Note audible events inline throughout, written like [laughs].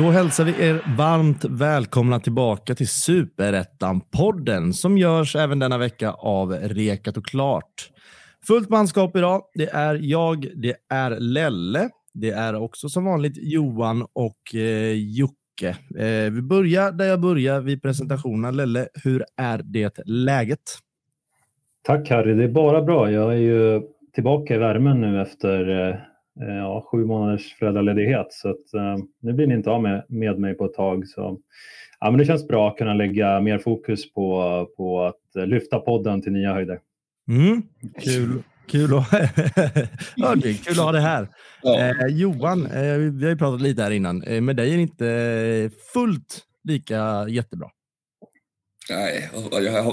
Då hälsar vi er varmt välkomna tillbaka till Superettan-podden som görs även denna vecka av Rekat och Klart. Fullt manskap idag. Det är jag, det är Lelle, det är också som vanligt Johan och eh, Jocke. Eh, vi börjar där jag börjar vid presentationen. Lelle, hur är det läget? Tack Harry, det är bara bra. Jag är ju tillbaka i värmen nu efter eh, Eh, ja, sju månaders föräldraledighet så att, eh, nu blir ni inte av med, med mig på ett tag. Så, ja, men det känns bra att kunna lägga mer fokus på, på att lyfta podden till nya höjder. Mm, kul. Kul att, [laughs] det kul att ha det här. Ja. Eh, Johan, eh, vi har ju pratat lite här innan. Eh, med dig är det inte fullt lika jättebra. Nej,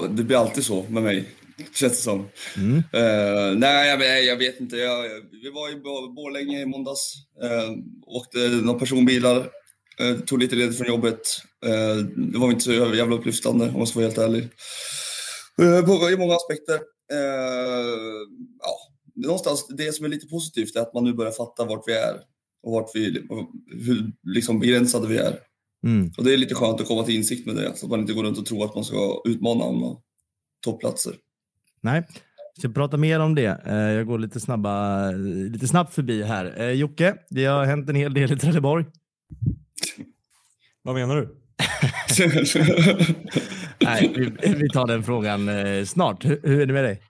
det blir alltid så med mig. Känns det som. Mm. Uh, nej, jag, jag, vet inte. Jag, vi var i Borlänge i måndags. Uh, åkte några personbilar. Uh, tog lite ledigt från jobbet. Uh, det var inte så jävla upplyftande om jag ska vara helt ärlig. I många aspekter. Ja, någonstans, det som är lite positivt är att man nu börjar fatta vart vi är och vart vi, och hur liksom begränsade vi är. Mm. Och det är lite skönt att komma till insikt med det, så att man inte går runt och tror att man ska utmana om toppplatser. Nej, vi ska prata mer om det. Eh, jag går lite, snabba, lite snabbt förbi här. Eh, Jocke, det har hänt en hel del i Trelleborg. Vad menar du? [laughs] Nej, vi, vi, tar den frågan eh, snart. Hur, hur är det med dig?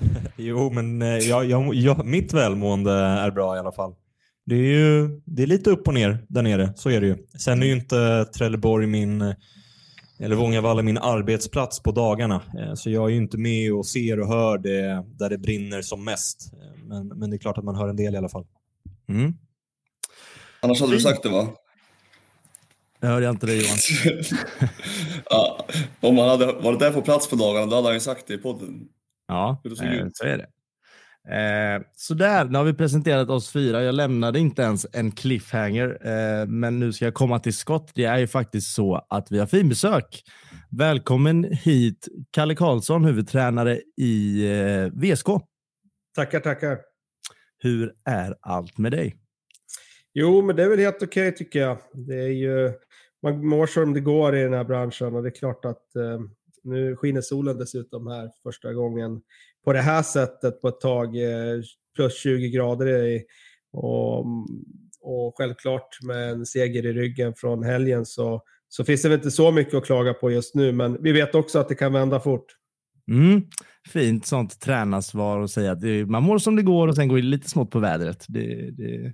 [laughs] Jo, men jag, jag, jag, mitt välmående är bra i alla fall. Det är ju det är lite upp och ner där nere, så är det ju. Sen är ju inte Trelleborg min eller Vångavall är min arbetsplats på dagarna. Eh, så jag är ju inte med och ser och hör det där det brinner som mest. Eh, men, men det är klart att man hör en del i alla fall. Mm. Annars hade du sagt det va? Jag hörde inte det Johan. [laughs] ja, om man hade varit där på plats på dagarna då hade han ju sagt det i podden. Ja, eh, så är det. Eh, sådär, nu har vi presenterat oss fyra. Jag lämnade inte ens en cliffhanger, eh, men nu ska jag komma till skott. Det är ju faktiskt så att vi har finbesök. Välkommen hit, Kalle Karlsson, huvudtränare i eh, VSK. Tackar, tackar. Hur är allt med dig? Jo, men det är väl helt okej okay, tycker jag. Det är ju, man mår som det går i den här branschen och det är klart att eh, nu skiner solen dessutom här första gången på det här sättet på ett tag. Eh, plus 20 grader i, och, och självklart med en seger i ryggen från helgen så, så finns det väl inte så mycket att klaga på just nu. Men vi vet också att det kan vända fort. Mm, fint sånt tränarsvar och säga att det, man mår som det går och sen går det lite smått på vädret. Det, det,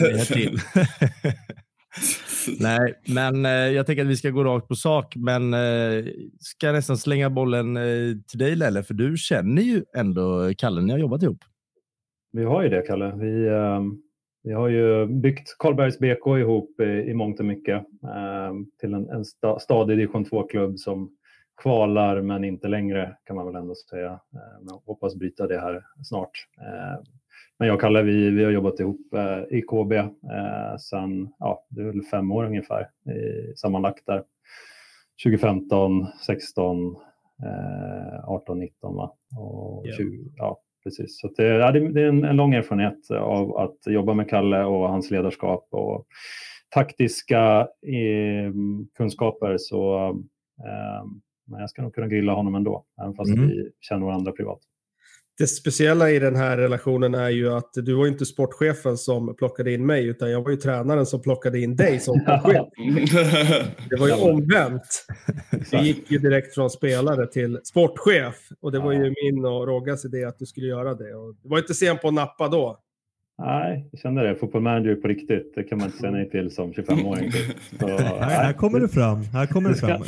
det till. [laughs] Nej, men eh, jag tänker att vi ska gå rakt på sak, men eh, ska nästan slänga bollen eh, till dig Lelle, för du känner ju ändå Kalle, ni har jobbat ihop. Vi har ju det Kalle. Vi, eh, vi har ju byggt Karlbergs BK ihop i, i mångt och mycket ehm, till en, en sta, stadig division 2-klubb som kvalar men inte längre kan man väl ändå säga. Eh, men hoppas bryta det här snart. Ehm, men jag och Kalle, vi, vi har jobbat ihop eh, i KB eh, sedan, ja, det är fem år ungefär i, sammanlagt där. 2015, 16, eh, 18, 19 va? Och yeah. 20, ja, precis. Så det, ja, det, är en, en, lång erfarenhet av att jobba med Kalle och hans ledarskap och taktiska eh, kunskaper. Så eh, men jag ska nog kunna grilla honom ändå, även fast mm. vi känner varandra privat det speciella i den här relationen är ju att du var inte sportchefen som plockade in mig, utan jag var ju tränaren som plockade in dig som [laughs] sportchef. det var ju omvänt. Du gick ju direkt från spelare till sportchef. Och det var ju min och Roggas idé att du skulle göra det. Och det var inte sent på att nappa då. Nej, jag kände det. Fotboll manager på riktigt, det kan man inte säga nej till som 25-åring. [laughs] här kommer det fram. Här kommer det fram.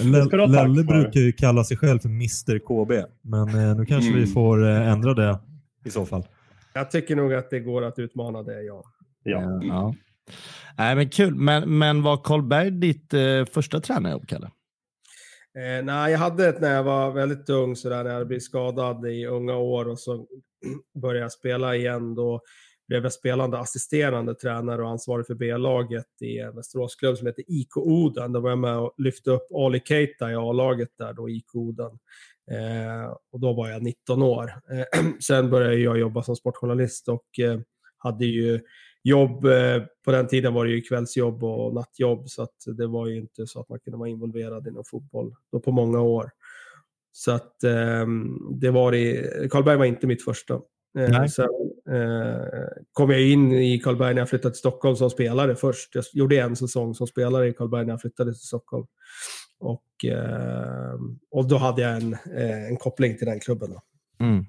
Lelle brukar ju kalla sig själv för Mr KB, men eh, nu kanske mm. vi får eh, ändra det i så fall. Jag tycker nog att det går att utmana det, ja. Ja. ja. Nej, men kul. Men, men var Karlberg ditt eh, första tränarjobb, Kalle? Eh, nej, jag hade ett när jag var väldigt ung, så där, när jag blev skadad i unga år och så [clears throat] började jag spela igen. Då blev jag spelande assisterande tränare och ansvarig för B-laget i en Västeråsklubb som heter IK Oden. Då var jag med och lyfte upp Ali Keita i A-laget där då, IK Oden. Eh, och då var jag 19 år. Eh, [clears throat] sen började jag jobba som sportjournalist och eh, hade ju jobb, eh, på den tiden var det ju kvällsjobb och nattjobb så att det var ju inte så att man kunde vara involverad i någon fotboll då på många år. Så att ehm, det var i, Karlberg var inte mitt första. Eh, Nej. Sen kom jag in i Karlberg när jag flyttade till Stockholm som spelare först. Jag gjorde en säsong som spelare i Karlberg när jag flyttade till Stockholm. Och, eh, och då hade jag en, eh, en koppling till den klubben. Mm.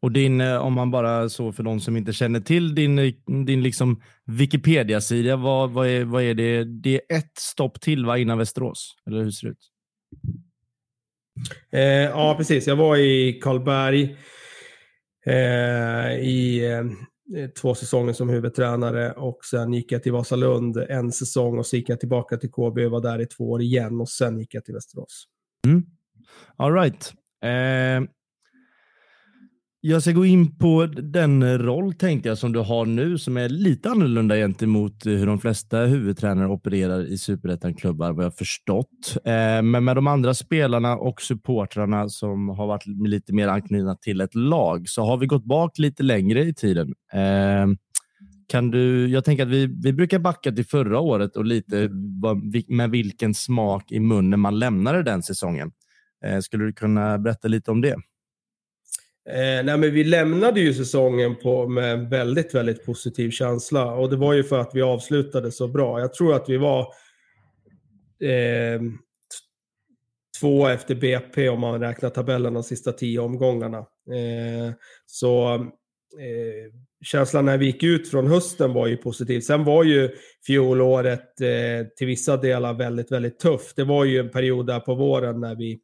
Och din, eh, om man bara så för de som inte känner till din, din liksom Wikipedia-sida, vad, vad, är, vad är det? Det är ett stopp till va, innan Västerås? Eller hur ser det ut? Eh, ja, precis. Jag var i Karlberg eh, i eh, två säsonger som huvudtränare och sen gick jag till Vasalund en säsong och så gick jag tillbaka till KB och var där i två år igen och sen gick jag till Västerås. Mm. All right. Eh, jag ska gå in på den roll tänkte jag som du har nu som är lite annorlunda gentemot eh, hur de flesta huvudtränare opererar i superettan-klubbar vad jag förstått. Eh, men med de andra spelarna och supportrarna som har varit lite mer anknutna till ett lag så har vi gått bak lite längre i tiden. Eh, kan du, jag tänker att vi, vi brukar backa till förra året och lite med vilken smak i munnen man lämnade den säsongen. Skulle du kunna berätta lite om det? Eh, nej, men vi lämnade ju säsongen på, med en väldigt, väldigt positiv känsla. Och det var ju för att vi avslutade så bra. Jag tror att vi var eh, två efter BP om man räknar tabellen de sista tio omgångarna. Eh, så eh, känslan när vi gick ut från hösten var ju positiv. Sen var ju fjolåret eh, till vissa delar väldigt, väldigt tufft. Det var ju en period där på våren när vi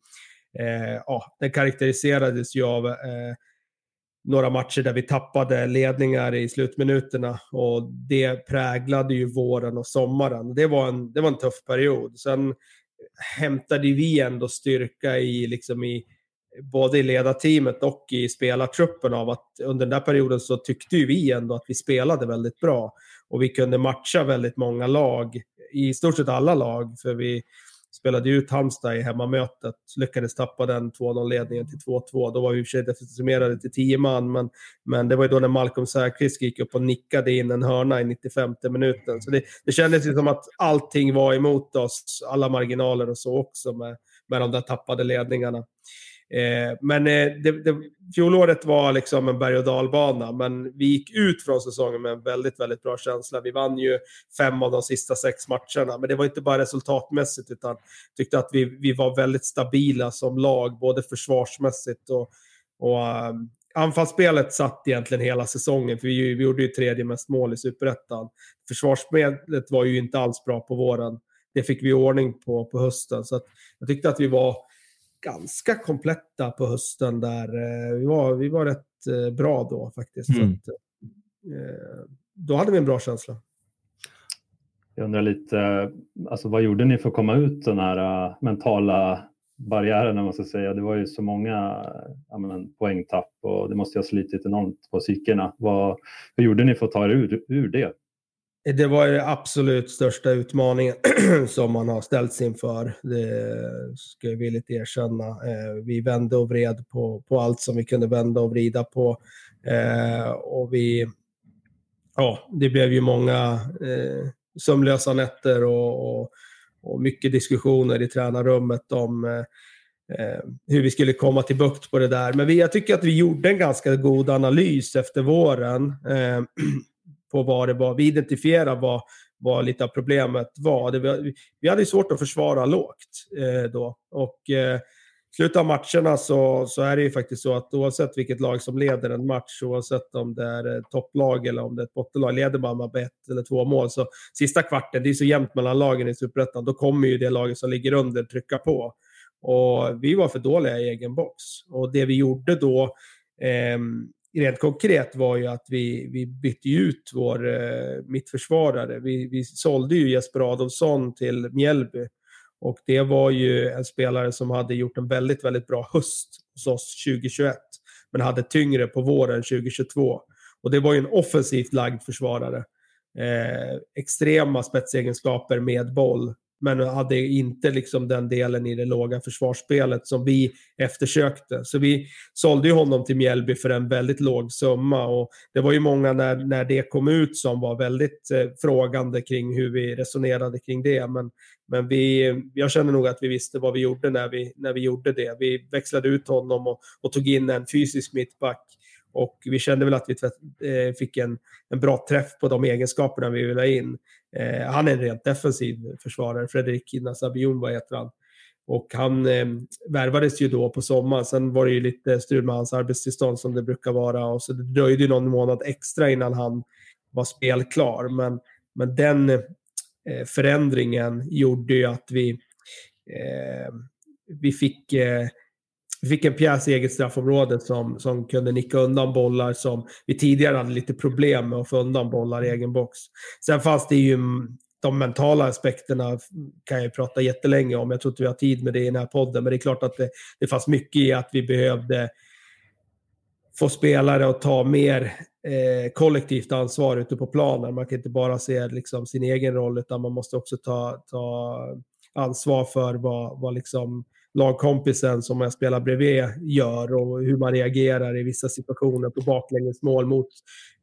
eh, ja, den karaktäriserades ju av eh, några matcher där vi tappade ledningar i slutminuterna och det präglade ju våren och sommaren. Det var en, det var en tuff period. Sen hämtade vi ändå styrka i, liksom i både i ledarteamet och i spelartruppen av att under den där perioden så tyckte ju vi ändå att vi spelade väldigt bra. Och vi kunde matcha väldigt många lag, i stort sett alla lag, för vi spelade ut Halmstad i hemmamötet, lyckades tappa den 2-0-ledningen till 2-2. Då var vi i och för sig decimerade till 10 man, men, men det var ju då när Malcolm Säfqvist gick upp och nickade in en hörna i 95 minuten. Så det, det kändes ju som att allting var emot oss, alla marginaler och så också med, med de där tappade ledningarna. Eh, men eh, det, det, fjolåret var liksom en berg och dalbana, men vi gick ut från säsongen med en väldigt, väldigt bra känsla. Vi vann ju fem av de sista sex matcherna, men det var inte bara resultatmässigt, utan tyckte att vi, vi var väldigt stabila som lag, både försvarsmässigt och, och um, anfallsspelet satt egentligen hela säsongen, för vi, vi gjorde ju tredje mest mål i superettan. Försvarsspelet var ju inte alls bra på våren. Det fick vi ordning på på hösten, så jag tyckte att vi var ganska kompletta på hösten där. Eh, vi var, vi var rätt eh, bra då faktiskt. Mm. Att, eh, då hade vi en bra känsla. Jag undrar lite, alltså vad gjorde ni för att komma ut den här mentala barriären, ska säga? Det var ju så många men, poängtapp och det måste ha slitit enormt på psykena. Vad, vad gjorde ni för att ta er ur, ur det? Det var den absolut största utmaningen [clears throat] som man har ställts inför. Det ska jag villigt erkänna. Eh, vi vände och vred på, på allt som vi kunde vända och vrida på. Eh, och vi, ja, det blev ju många eh, sömnlösa nätter och, och, och mycket diskussioner i tränarrummet om eh, eh, hur vi skulle komma till bukt på det där. Men vi, jag tycker att vi gjorde en ganska god analys efter våren. Eh, [clears throat] på vad det var. Vi identifierade vad, vad lite av problemet var. Det, vi, vi hade svårt att försvara lågt eh, då. Och eh, slutet av matcherna så, så är det ju faktiskt så att oavsett vilket lag som leder en match, oavsett om det är ett topplag eller om det är ett bottenlag, leder man med ett eller två mål, så sista kvarten, det är så jämnt mellan lagen i Superettan, då kommer ju det laget som ligger under trycka på. Och vi var för dåliga i egen box. Och det vi gjorde då, eh, rent konkret var ju att vi, vi bytte ut vår eh, mittförsvarare. Vi, vi sålde ju Jesper Adolfsson till Mjällby. Och det var ju en spelare som hade gjort en väldigt, väldigt bra höst hos oss 2021. Men hade tyngre på våren 2022. Och det var ju en offensivt lagd försvarare. Eh, extrema spetsegenskaper med boll. Men hade inte liksom den delen i det låga försvarsspelet som vi eftersökte. Så vi sålde ju honom till Mjällby för en väldigt låg summa. Och det var ju många när, när det kom ut som var väldigt eh, frågande kring hur vi resonerade kring det. Men, men vi, jag känner nog att vi visste vad vi gjorde när vi, när vi gjorde det. Vi växlade ut honom och, och tog in en fysisk mittback och vi kände väl att vi eh, fick en, en bra träff på de egenskaperna vi ville ha in. Eh, han är en rent defensiv försvarare, Fredrik Nasabiun vad heter han. Och han eh, värvades ju då på sommaren. Sen var det ju lite strul med hans arbetstillstånd som det brukar vara. Och så det dröjde ju någon månad extra innan han var spelklar. Men, men den eh, förändringen gjorde ju att vi, eh, vi fick eh, vi fick en pjäs i eget straffområde som, som kunde nicka undan bollar som vi tidigare hade lite problem med att få undan bollar i egen box. Sen fanns det ju de mentala aspekterna kan jag prata jättelänge om. Jag tror inte vi har tid med det i den här podden, men det är klart att det, det fanns mycket i att vi behövde få spelare att ta mer eh, kollektivt ansvar ute på planen. Man kan inte bara se liksom, sin egen roll, utan man måste också ta, ta ansvar för vad, vad liksom lagkompisen som jag spelar bredvid gör och hur man reagerar i vissa situationer på baklängesmål mot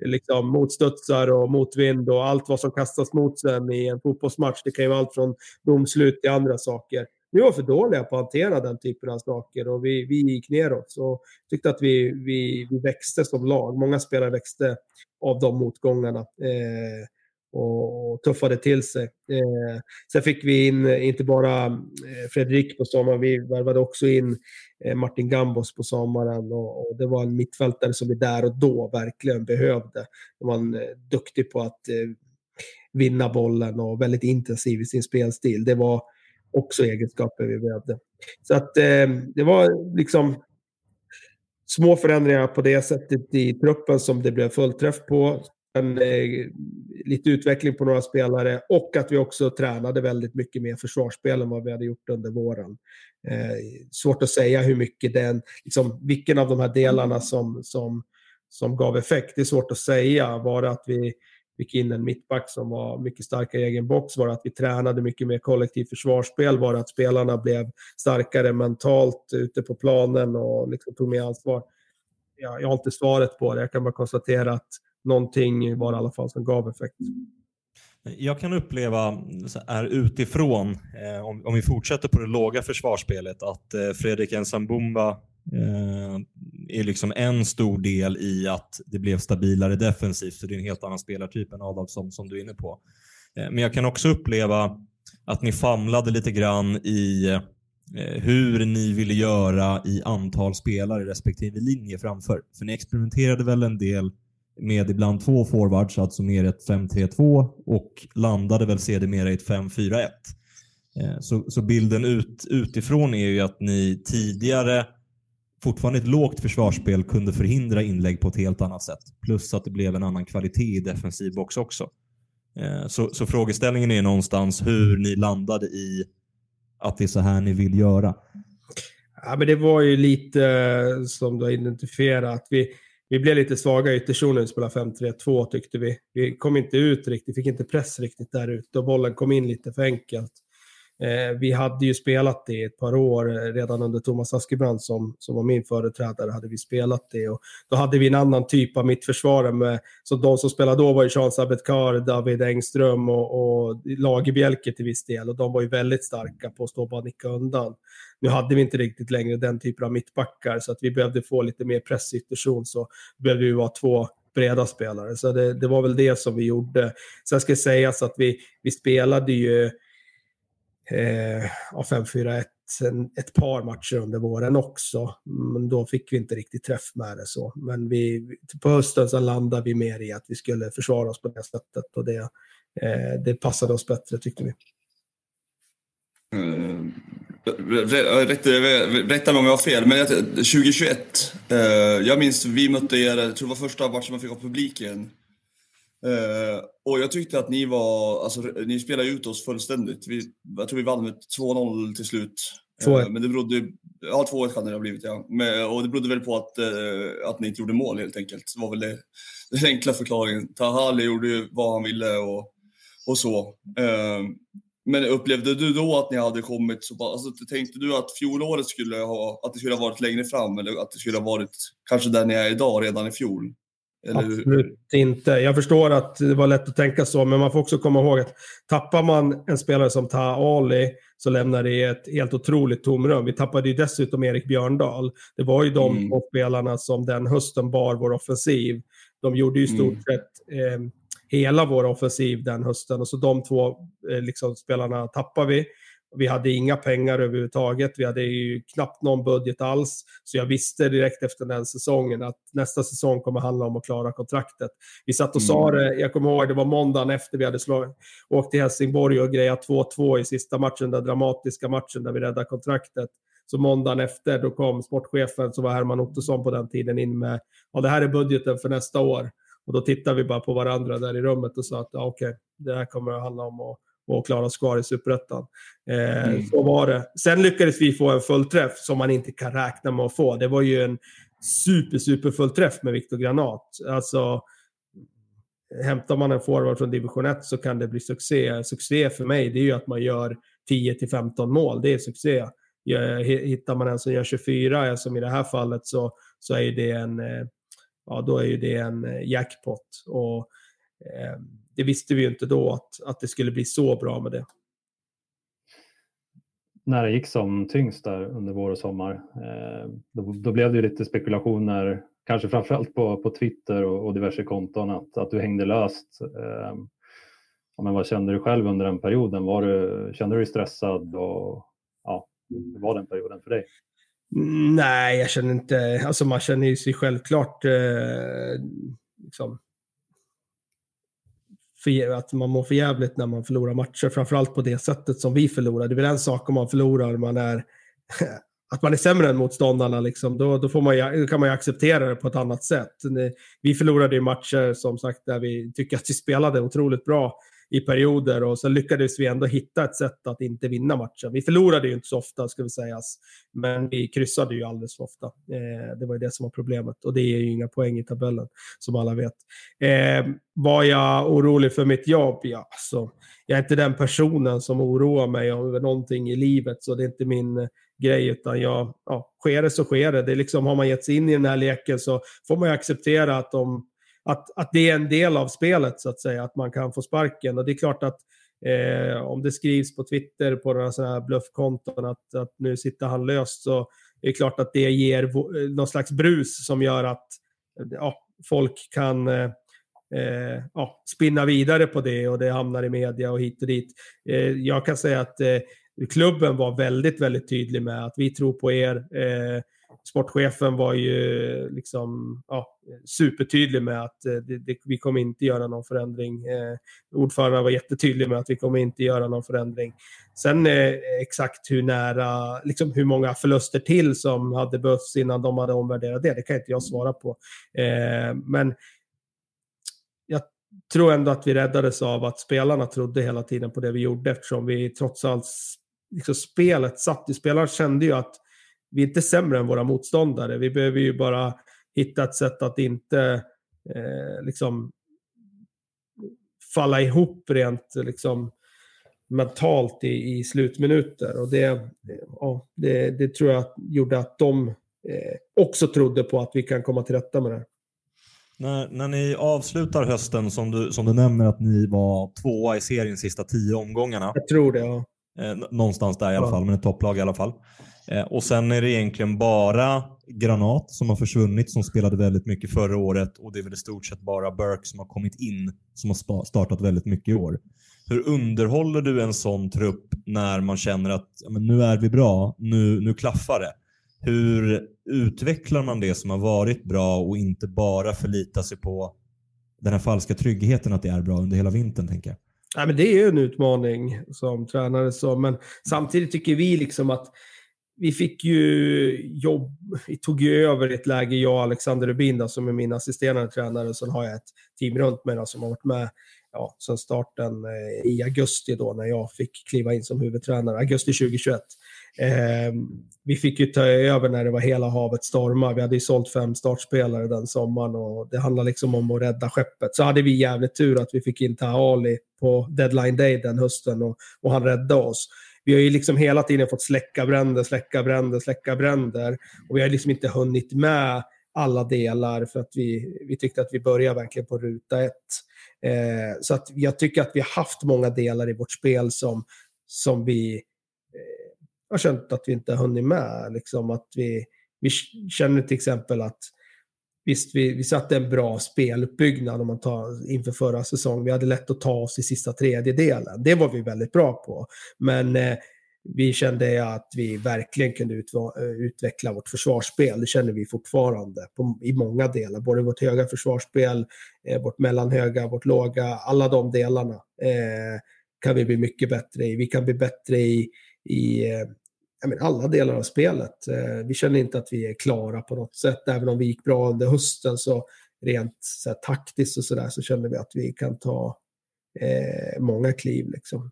liksom, motstudsar och motvind och allt vad som kastas mot sen i en fotbollsmatch. Det kan ju vara allt från domslut till andra saker. Vi var för dåliga på att hantera den typen av saker och vi, vi gick neråt. Och tyckte att vi, vi, vi växte som lag. Många spelare växte av de motgångarna. Eh, och, tuffade till sig. Eh, sen fick vi in eh, inte bara eh, Fredrik på sommaren, vi värvade också in eh, Martin Gambos på sommaren och, och, det var en mittfältare som vi där och då verkligen behövde. Han var en, eh, duktig på att eh, vinna bollen och väldigt intensiv i sin spelstil. Det var också egenskaper vi behövde. Så att det var liksom små förändringar på det sättet i truppen som det blev fullträff på en, eh, lite utveckling på några spelare och att vi också tränade väldigt mycket mer försvarsspel än vad vi hade gjort under våren. Eh, svårt att säga hur mycket den, liksom, vilken av de här delarna som, som, som gav effekt. Det är svårt att säga. Var det att vi fick in en mittback som var mycket starkare i egen box? Var det att vi tränade mycket mer kollektivt försvarsspel? Var det att spelarna blev starkare mentalt ute på planen och liksom tog mer ansvar? Ja, jag har inte svaret på det. Jag kan bara konstatera att någonting var det i alla fall som gav effekt. Jag kan uppleva här utifrån, eh, om, om, vi fortsätter på det låga försvarsspelet, att eh, Fredrik Ensambumba eh, är liksom en stor del i att det blev stabilare defensivt. Så det är en helt annan spelartyp än Adolfsson som du är inne på. Eh, men jag kan också uppleva att ni famlade lite grann i eh, hur ni ville göra i antal spelare respektive linje framför. För ni experimenterade väl en del med ibland två forwards, alltså mer ett 5-3-2 och landade väl sedermera i ett 5-4-1. Eh, så, så bilden ut, utifrån är ju att ni tidigare, fortfarande ett lågt försvarsspel, kunde förhindra inlägg på ett helt annat sätt. Plus att det blev en annan kvalitet i defensiv box också. Eh, så, så frågeställningen är någonstans hur ni landade i att det är så här ni vill göra. Ja, men det var ju lite eh, som du har identifierat. Vi, vi blev lite svaga i ytterzonen när vi spelade 5-3-2 tyckte vi. Vi kom inte ut riktigt, fick inte press riktigt där ute och bollen kom in lite för enkelt. Eh, vi hade ju spelat det i ett par år, eh, redan under Thomas Askebrand som, som var min företrädare hade vi spelat det. Och då hade vi en annan typ av mittförsvarare med, så de som spelade då var ju Jean Sabetkar, David Engström och, och Lagerbjälke till viss del. Och de var ju väldigt starka på att stå och bara nicka undan. Nu hade vi inte riktigt längre den typen av mittbackar så att vi behövde få lite mer press i ytterzon så behövde vi vara två breda spelare. Så det, det, var väl det som vi gjorde. Sen ska sägas att vi, vi spelade ju Eh, av 5-4-1 ett par matcher under våren också. Men då fick vi inte riktigt träff med det så. Men vi, på hösten så landade vi mer i att vi skulle försvara oss på det sättet och det, eh, det passade oss bättre tyckte vi. Mm. Rätta mig om jag har fel, men 2021. Eh, jag minns vi mötte er, jag tror det var första matchen man fick ha publiken. Uh, och jag tyckte att ni var, alltså ni spelade ut oss fullständigt. Vi, jag tror vi vann med 2-0 till slut. 2-1. Men det berodde, ja 2-1 kan det ha blivit ja. Men, och det berodde väl på att, att ni inte gjorde mål helt enkelt. Det var väl det, den enkla förklaringen. Tahali gjorde ju vad han ville och, och så. Men upplevde du då att ni hade kommit så pass, alltså, tänkte du att fjolåret skulle ha, att det skulle ha varit längre fram eller att det skulle ha varit kanske där ni är idag redan i fjol? Absolut inte. Jag förstår att det var lätt att tänka så, men man får också komma ihåg att tappar man en spelare som Ta Ali så lämnar det ett helt otroligt tomrum. Vi tappade ju dessutom Erik Björndal. Det var ju de mm. två spelarna som den hösten bar vår offensiv. De gjorde ju i stort mm. sett eh, hela vår offensiv den hösten. Och så de två eh, liksom, spelarna tappar vi. Vi hade inga pengar överhuvudtaget. Vi hade ju knappt någon budget alls. Så jag visste direkt efter den säsongen att nästa säsong kommer handla om att klara kontraktet. Vi satt och mm. sa det, jag kommer ihåg, det var måndagen efter vi hade slagit, åkt till Helsingborg och grejat 2-2 i sista matchen, den dramatiska matchen där vi räddade kontraktet. Så måndagen efter, då kom sportchefen, som var Herman Ottosson på den tiden, in med, ja det här är budgeten för nästa år. Och då tittade vi bara på varandra där i rummet och sa att ja, okej, okay, det här kommer att handla om att, att klara oss kvar i superettan. Eh, mm. Så var det. Sen lyckades vi få en fullträff som man inte kan räkna med att få. Det var ju en super, super fullträff med Viktor Granat. Alltså, hämtar man en forward från division 1 så kan det bli succé. Succé för mig, det är ju att man gör 10 15 mål. Det är succé. Hittar man en som gör 24, som i det här fallet, så, så är det en, eh, ja då är det en eh, jackpot. Och eh, det visste vi ju inte då att, att det skulle bli så bra med det. När det gick som tyngst där under vår och sommar, eh, då, då, blev det ju lite spekulationer, kanske framförallt på, på Twitter och, och diverse konton, att, att du hängde löst. Eh, ja, men vad kände du själv under den perioden? Var du, kände du dig stressad? Och, ja, hur var den perioden för dig? Nej, jag känner inte... Alltså man känner ju sig självklart eh, liksom, för, att man mår för jävligt när man förlorar matcher. Framförallt på det sättet som vi förlorar. Det är väl en sak om man förlorar, man är, [laughs] att man är sämre än motståndarna. Liksom. Då, då, får man, då kan man ju acceptera det på ett annat sätt. Vi förlorade ju matcher som sagt där vi tycker att vi spelade otroligt bra i perioder och så lyckades vi ändå hitta ett sätt att inte vinna matchen. Vi förlorade ju inte så ofta ska vi sägas, men vi kryssade ju alldeles för ofta. Eh, det var ju det som var problemet och det är ju inga poäng i tabellen som alla vet. Eh, var jag orolig för mitt jobb? Ja, alltså, jag är inte den personen som oroar mig över någonting i livet, så det är inte min eh, grej, utan jag, ja, sker det så sker det. det är liksom, har man gett sig in i den här leken så får man ju acceptera att de att, att det är en del av spelet så att säga, att man kan få sparken. Och det är klart att eh, om det skrivs på Twitter på några sådana här bluffkonton att, att nu sitter han löst så är det klart att det ger eh, någon slags brus som gör att eh, ja, folk kan eh, eh, ja, spinna vidare på det och det hamnar i media och hit och dit. Eh, jag kan säga att eh, klubben var väldigt, väldigt tydlig med att vi tror på er. Eh, Sportchefen var ju liksom ja, supertydlig med att eh, det, det, vi kommer inte göra någon förändring. Eh, ordföranden var jättetydlig med att vi kommer inte göra någon förändring. Sen eh, exakt hur nära, liksom hur många förluster till som hade behövts innan de hade omvärderat det, det kan inte jag svara på. Eh, men jag tror ändå att vi räddades av att spelarna trodde hela tiden på det vi gjorde eftersom vi trots allt, liksom spelet satt i, spelarna kände ju att vi är inte sämre än våra motståndare. Vi behöver ju bara hitta ett sätt att inte eh, liksom falla ihop rent liksom, mentalt i, i slutminuter. Och det, ja, det, det tror jag gjorde att de eh, också trodde på att vi kan komma till rätta med det. När, när ni avslutar hösten, som du, som du nämner att ni var tvåa i serien sista tio omgångarna. Jag tror det, ja. Eh, någonstans där i alla ja. fall, men ett topplag i alla fall. Eh, och sen är det egentligen bara Granat som har försvunnit, som spelade väldigt mycket förra året och det är väl i stort sett bara Burke som har kommit in, som har startat väldigt mycket i år. Hur underhåller du en sån trupp när man känner att ja, men nu är vi bra, nu, nu klaffar det? Hur utvecklar man det som har varit bra och inte bara förlita sig på den här falska tryggheten att det är bra under hela vintern, tänker jag? Ja, men det är ju en utmaning som tränare, så, men samtidigt tycker vi liksom att vi fick ju jobb, vi tog ju över ett läge, jag och Alexander Rubin som är min assisterande tränare, och sen har jag ett team runt mig som har varit med ja, sen starten eh, i augusti då när jag fick kliva in som huvudtränare, augusti 2021. Eh, vi fick ju ta över när det var hela havet stormar. Vi hade ju sålt fem startspelare den sommaren och det handlar liksom om att rädda skeppet. Så hade vi jävligt tur att vi fick in Tahali på deadline day den hösten och, och han räddade oss. Vi har ju liksom hela tiden fått släcka bränder, släcka bränder, släcka bränder. Och vi har liksom inte hunnit med alla delar för att vi, vi tyckte att vi började verkligen på ruta ett. Eh, så att jag tycker att vi har haft många delar i vårt spel som, som vi eh, har känt att vi inte har hunnit med. Liksom att vi, vi känner till exempel att Visst, vi, vi satte en bra speluppbyggnad om man tar inför förra säsongen. Vi hade lätt att ta oss i sista tredjedelen. Det var vi väldigt bra på. Men eh, vi kände att vi verkligen kunde eh, utveckla vårt försvarsspel. Det känner vi fortfarande på, i många delar. Både vårt höga försvarsspel, eh, vårt mellanhöga, vårt låga. Alla de delarna eh, kan vi bli mycket bättre i. Vi kan bli bättre i, i eh, men, alla delar av spelet. Eh, vi känner inte att vi är klara på något sätt. Även om vi gick bra under hösten så rent så här, taktiskt och sådär så känner vi att vi kan ta eh, många kliv. Liksom.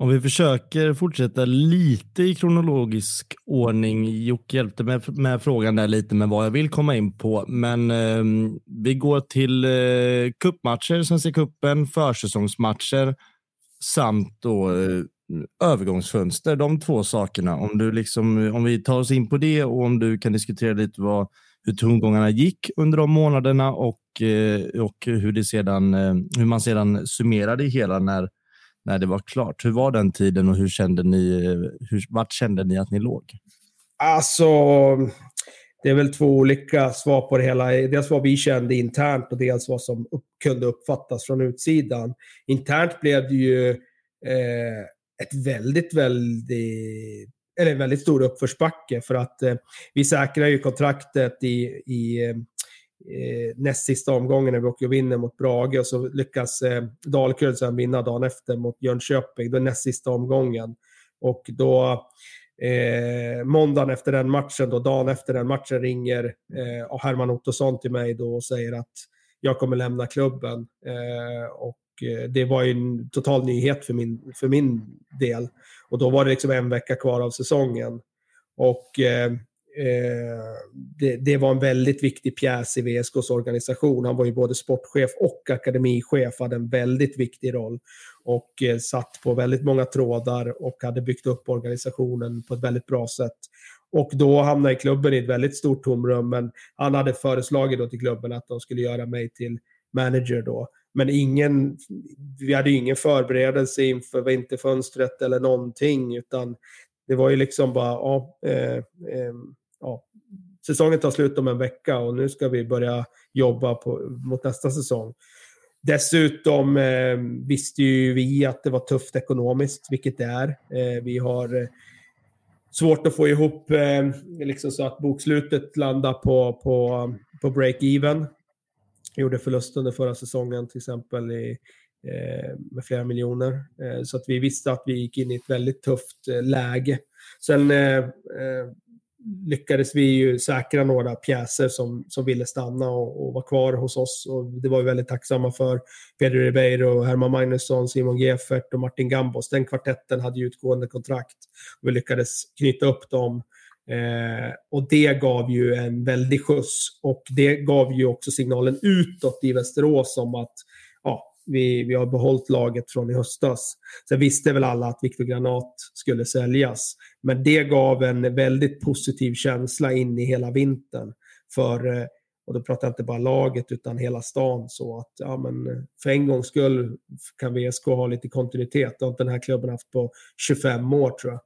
Om vi försöker fortsätta lite i kronologisk ordning. Jocke hjälpte mig med, med frågan där lite med vad jag vill komma in på. Men eh, vi går till eh, kuppmatcher, Svenska cupen, försäsongsmatcher samt då eh, övergångsfönster. De två sakerna. Om, du liksom, om vi tar oss in på det och om du kan diskutera lite vad, hur tongångarna gick under de månaderna och, eh, och hur, det sedan, eh, hur man sedan summerade det hela när när det var klart. Hur var den tiden och hur kände ni, eh, hur, vart kände ni att ni låg? Alltså, det är väl två olika svar på det hela. Dels vad vi kände internt och dels vad som upp, kunde uppfattas från utsidan. Internt blev det ju eh, ett väldigt, väldigt eller en väldigt stor uppförsbacke för att eh, vi säkrar ju kontraktet i, i eh, näst sista omgången när vi åker och vinner mot Brage och så lyckas eh, Dalkurd sen vinna dagen efter mot Jönköping. Då näst sista omgången. Och då eh, måndagen efter den matchen, då, dagen efter den matchen ringer eh, Herman Ottosson till mig då och säger att jag kommer lämna klubben. Eh, och Eh, det var ju en total nyhet för min, för min del. Och då var det liksom en vecka kvar av säsongen. Och eh, eh det, det, var en väldigt viktig pjäs i VSKs organisation. Han var ju både sportchef och akademichef, hade en väldigt viktig roll och eh, satt på väldigt många trådar och hade byggt upp organisationen på ett väldigt bra sätt. Och då hamnade klubben i ett väldigt stort tomrum, men han hade föreslagit då till klubben att de skulle göra mig till manager då. Men ingen, vi hade ju ingen förberedelse inför vinterfönstret eller någonting, utan det var ju liksom bara, ja, eh, eh, ja, säsongen tar slut om en vecka och nu ska vi börja jobba på, mot nästa säsong. Dessutom eh, visste ju vi att det var tufft ekonomiskt, vilket det är. Eh, vi har eh, svårt att få ihop eh, liksom så att bokslutet landar på, på, på break-even. Gjorde förlust under förra säsongen till exempel i, eh, med flera miljoner. Eh, så att vi visste att vi gick in i ett väldigt tufft eh, läge. Sen eh, eh, lyckades vi ju säkra några pjäser som, som ville stanna och, och vara kvar hos oss. Och det var vi väldigt tacksamma för. Pedro Ribeiro, Herman Magnusson, Simon Geffert och Martin Gambos. Den kvartetten hade utgående kontrakt. Och vi lyckades knyta upp dem. Eh, och det gav ju en väldig skjuts. Och det gav ju också signalen utåt i Västerås om att ja, vi, vi har behållit laget från i höstas. Sen visste väl alla att Viktor Granat skulle säljas. Men det gav en väldigt positiv känsla in i hela vintern. För, eh, och då pratar jag inte bara laget utan hela stan. Så att ja, men eh, för en gångs skull kan VSK ha lite kontinuitet. Det har inte den här klubben haft på 25 år tror jag.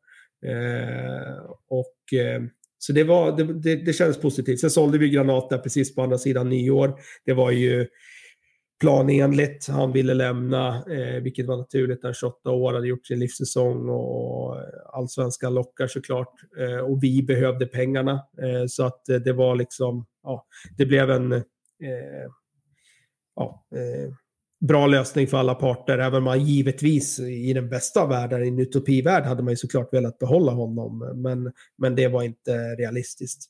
Eh, och, Eh, så det, var, det, det, det kändes positivt. Sen sålde vi Granat där precis på andra sidan nyår. Det var ju planenligt. Han ville lämna, eh, vilket var naturligt. Han 28 år, hade gjort sin livssäsong och allsvenskan lockar såklart. Eh, och vi behövde pengarna. Eh, så att eh, det var liksom, ja, det blev en eh, ja, eh, bra lösning för alla parter. Även om man givetvis i den bästa världen, i en utopivärld, hade man ju såklart velat behålla honom. Men, men det var inte realistiskt.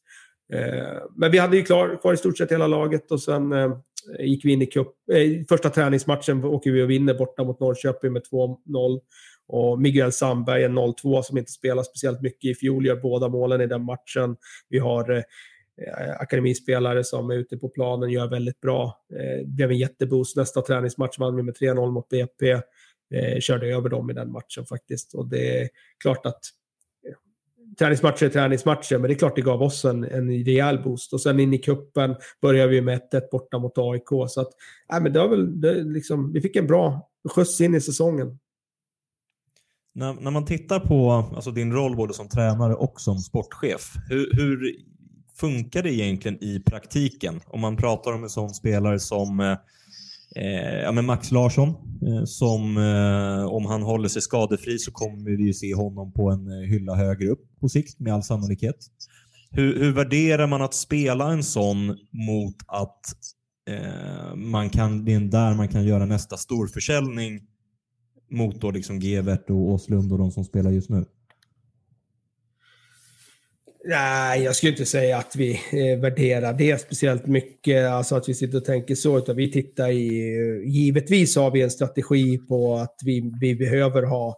Eh, men vi hade ju klar, kvar i stort sett hela laget och sen eh, gick vi in i cup, eh, första träningsmatchen åker vi och vinner borta mot Norrköping med 2-0. Och Miguel Sandberg, en 0-2 som inte spelar speciellt mycket i fjol, gör båda målen i den matchen. Vi har eh, Eh, akademispelare som är ute på planen, gör väldigt bra. Eh, blev en jätteboost. Nästa träningsmatch vann vi med 3-0 mot BP. Eh, körde över dem i den matchen faktiskt. Och det är klart att eh, träningsmatcher är träningsmatcher, men det är klart det gav oss en, en rejäl boost. Och sen in i kuppen började vi med 1-1 borta mot AIK. Så att, äh, men det var väl, det, liksom, vi fick en bra skjuts in i säsongen. När, när man tittar på alltså din roll både som tränare och som sportchef, hur, hur funkar det egentligen i praktiken? Om man pratar om en sån spelare som eh, eh, ja, men Max Larsson, eh, som eh, om han håller sig skadefri så kommer vi ju se honom på en eh, hylla högre upp på sikt med all sannolikhet. Hur, hur värderar man att spela en sån mot att eh, man kan, det är där man kan göra nästa storförsäljning mot då liksom Gevert och Åslund och de som spelar just nu? Nej, jag skulle inte säga att vi eh, värderar det speciellt mycket, alltså att vi sitter och tänker så, utan vi tittar i, eh, givetvis har vi en strategi på att vi, vi behöver ha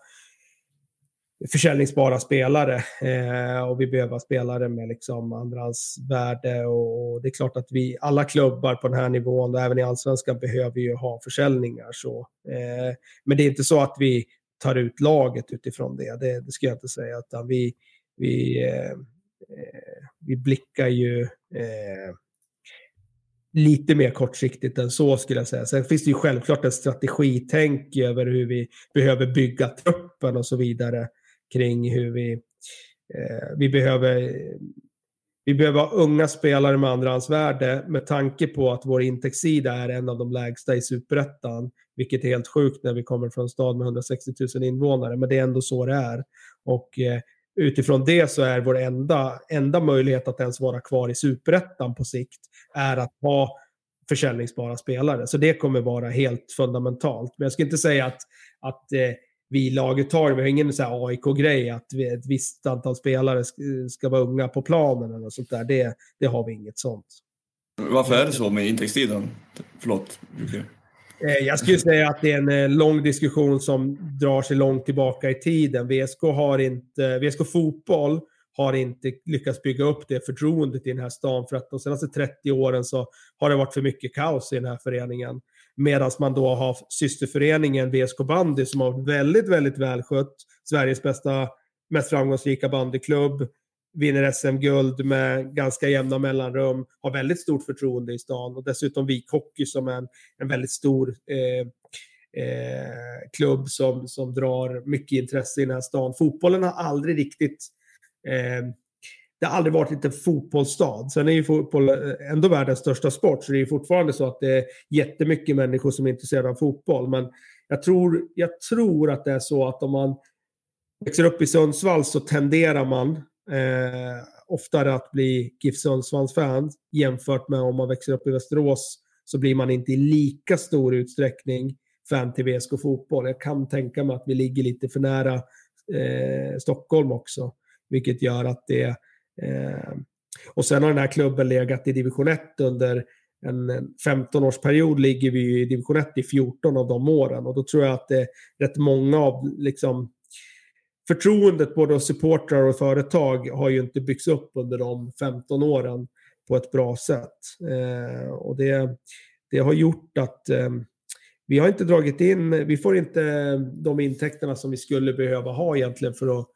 försäljningsbara spelare eh, och vi behöver spelare med liksom andrahandsvärde och, och det är klart att vi, alla klubbar på den här nivån och även i allsvenskan behöver ju ha försäljningar så. Eh, men det är inte så att vi tar ut laget utifrån det, det, det ska jag inte säga, utan vi, vi Eh, Eh, vi blickar ju eh, lite mer kortsiktigt än så skulle jag säga. Sen finns det ju självklart en strategitänk över hur vi behöver bygga truppen och så vidare kring hur vi, eh, vi behöver vi behöver ha unga spelare med andrahandsvärde med tanke på att vår intäktssida är en av de lägsta i superettan, vilket är helt sjukt när vi kommer från en stad med 160 000 invånare, men det är ändå så det är. Och eh, utifrån det så är vår enda, enda möjlighet att ens vara kvar i superettan på sikt är att ha försäljningsbara spelare. Så det kommer vara helt fundamentalt. Men jag ska inte säga att, att eh, vi laget tar, vi har ingen AIK-grej att vi, ett visst antal spelare ska, ska vara unga på planen eller sånt där. Det, det har vi inget sånt. Varför är det så med intäktstiden? Förlåt. Eh, Eh, jag skulle säga att det är en eh, lång diskussion som drar sig långt tillbaka i tiden. VSK, har inte, VSK Fotboll har inte lyckats bygga upp det förtroendet i den här stan för att de senaste 30 åren så har det varit för mycket kaos i den här föreningen. Medan man då har systerföreningen VSK Bandy som har varit väldigt, väldigt välskött. Sveriges bästa, mest framgångsrika bandyklubb vinner SM-guld med ganska jämna mellanrum, har väldigt stort förtroende i stan och dessutom Vik Hockey som är en, en väldigt stor eh, eh, klubb som, som drar mycket intresse i den här stan. Fotbollen har aldrig riktigt eh, det har aldrig varit en fotbollsstad. Sen är ju fotboll eh, ändå världens största sport, så det är fortfarande så att det är jättemycket människor som är intresserade av fotboll. Men jag tror, jag tror att det är så att om man växer upp i Sundsvall så tenderar man eh, oftare att bli GIF Sundsvalls-fan jämfört med om man växer upp i Västerås så blir man inte i lika stor utsträckning fan till VSK Fotboll. Jag kan tänka mig att vi ligger lite för nära eh, Stockholm också, vilket gör att det... Eh, och sen har den här klubben legat i division 1 under en 15-årsperiod ligger vi i division 1 i 14 av de åren och då tror jag att det är rätt många av liksom, förtroendet både hos supportrar och företag har ju inte byggts upp under de 15 åren på ett bra sätt. Eh, och det, det har gjort att eh, vi har inte dragit in, vi får inte de intäkterna som vi skulle behöva ha egentligen för att,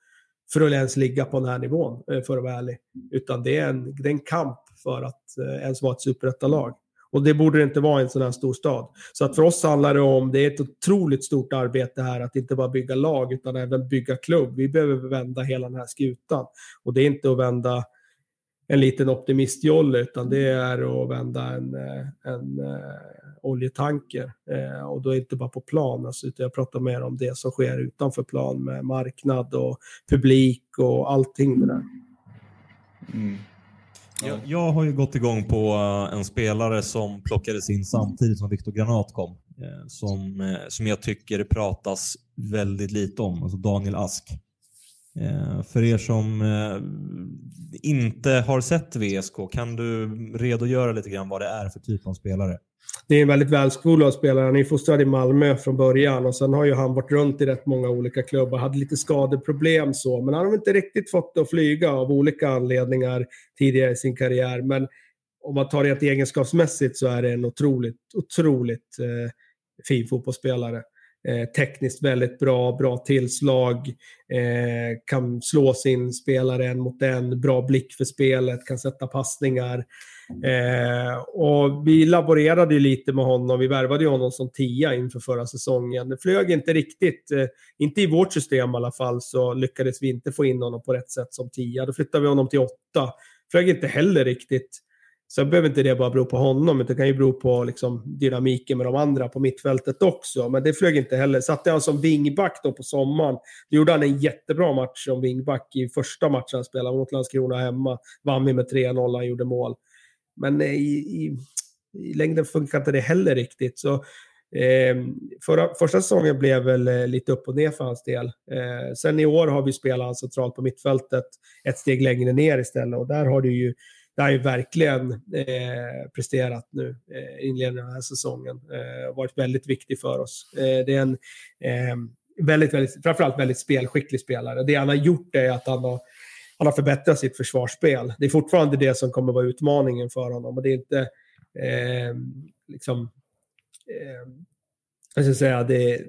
för att ens ligga på den här nivån, eh, för att vara ärlig. Utan det är en, det är en kamp för att eh, ens vara ett superettalag. Och det borde det inte vara i en sån här stor stad. Så att för oss handlar det om, det är ett otroligt stort arbete här att inte bara bygga lag utan även bygga klubb. Vi behöver vända hela den här skutan. Och det är inte att vända en liten optimistjolle utan det är att vända en, eh, en, eh, oljetanker. Eh, och då är det inte bara på plan, alltså, utan jag pratar mer om det som sker utanför plan med marknad och publik och allting det där. Mm. Jag, jag, har ju gått igång på eh, en spelare som plockades in samtidigt som Viktor Granat kom. Eh, som, eh, som jag tycker pratas väldigt lite om, alltså Daniel Ask. För er som inte har sett VSK, kan du redogöra lite grann vad det är för typ av spelare? Det är en väldigt välskolad spelare. Han är fostrad i Malmö från början och sen har ju han varit runt i rätt många olika klubbar. Hade lite skadeproblem så, men han har inte riktigt fått det att flyga av olika anledningar tidigare i sin karriär. Men om man tar det egenskapsmässigt så är det en otroligt, otroligt eh, fin fotbollsspelare. Eh, tekniskt väldigt bra, bra tillslag, eh, kan slå sin spelare en mot en, bra blick för spelet, kan sätta passningar. Eh, och vi laborerade ju lite med honom, vi värvade ju honom som tia inför förra säsongen. Det flög inte riktigt, eh, inte i vårt system i alla fall, så lyckades vi inte få in honom på rätt sätt som tia. Då flyttade vi honom till åtta. Flög inte heller riktigt. Sen behöver inte det bara bero på honom, utan det kan ju bero på liksom, dynamiken med de andra på mittfältet också. Men det flög inte heller. Satte han som vingback då på sommaren, då gjorde han en jättebra match som vingback i första matchen han spelade mot Landskrona hemma. Vann vi med 3-0, han gjorde mål. Men eh, i, i, i längden funkar inte det heller riktigt. Så Eh, förra, första säsongen blev väl eh, lite upp och ner för hans del. Eh, sen i år har vi spelat centralt på mittfältet ett steg längre ner istället och där har du ju det har ju verkligen eh, presterat nu eh, inledningen av den här säsongen. Eh, varit väldigt viktig för oss. Eh, det är en eh, väldigt, väldigt, framförallt väldigt spelskicklig spelare. Det han har gjort är att han har, han har förbättrat sitt försvarsspel. Det är fortfarande det som kommer vara utmaningen för honom. Och det är inte eh, liksom... Eh, jag ska säga, det,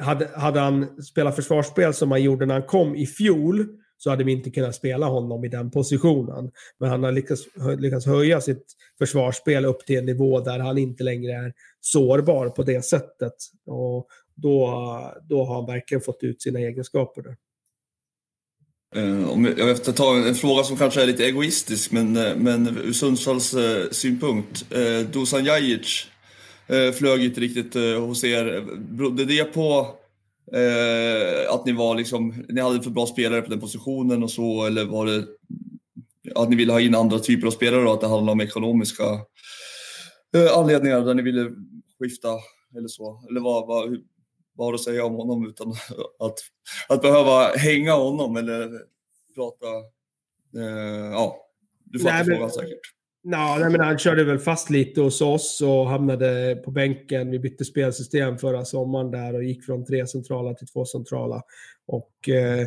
hade, hade han spelat försvarsspel som han gjorde när han kom i fjol så hade vi inte kunnat spela honom i den positionen. Men han har lyckats, lyckats höja sitt försvarsspel upp till en nivå där han inte längre är sårbar på det sättet. Och då, då har han verkligen fått ut sina egenskaper där. Eh, om jag, jag ska ta en fråga som kanske är lite egoistisk, men, eh, men ur Sundsvalls eh, synpunkt. Dusan Jajic flög inte riktigt hos er. Berodde det på Eh, att ni var liksom, ni hade för bra spelare på den positionen och så, eller var det att ni ville ha in andra typer av spelare och att det handlade om ekonomiska eh, anledningar där ni ville skifta eller så? Eller vad, vad, vad har du att säga om honom utan [laughs] att, att behöva hänga honom eller prata? Eh, ja, du fattar frågan säkert. Nej, men han körde väl fast lite hos oss och hamnade på bänken. Vi bytte spelsystem förra sommaren där och gick från tre centrala till två centrala. Och eh,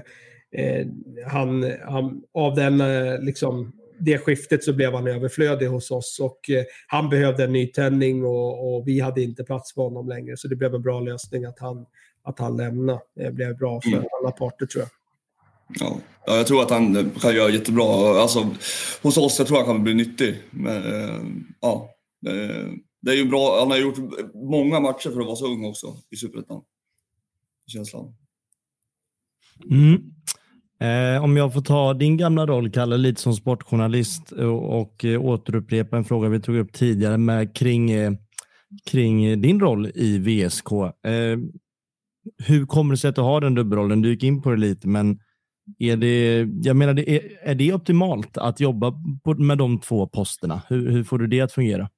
eh, han, han, av den, eh, liksom, det skiftet så blev han överflödig hos oss och eh, han behövde en nytändning och, och, vi hade inte plats för honom längre. Så det blev en bra lösning att han, att han lämnade. Det blev bra för mm. alla parter tror jag. Ja. ja, jag tror att han eh, kan göra jättebra. Alltså, hos oss jag tror jag han kan bli nyttig. Men, eh, ja, eh, det är ju bra. Han har gjort många matcher för att vara så ung också i Superettan. Känslan. Mm. Eh, om jag får ta din gamla roll, Kalle, lite som sportjournalist och, och återupprepa en fråga vi tog upp tidigare med kring, eh, kring din roll i VSK. Eh, hur kommer det sig att du har den dubbelrollen? Du gick in på det lite, men är det, jag menar, är, är det optimalt att jobba på, med de två posterna? Hur, hur får du det att fungera?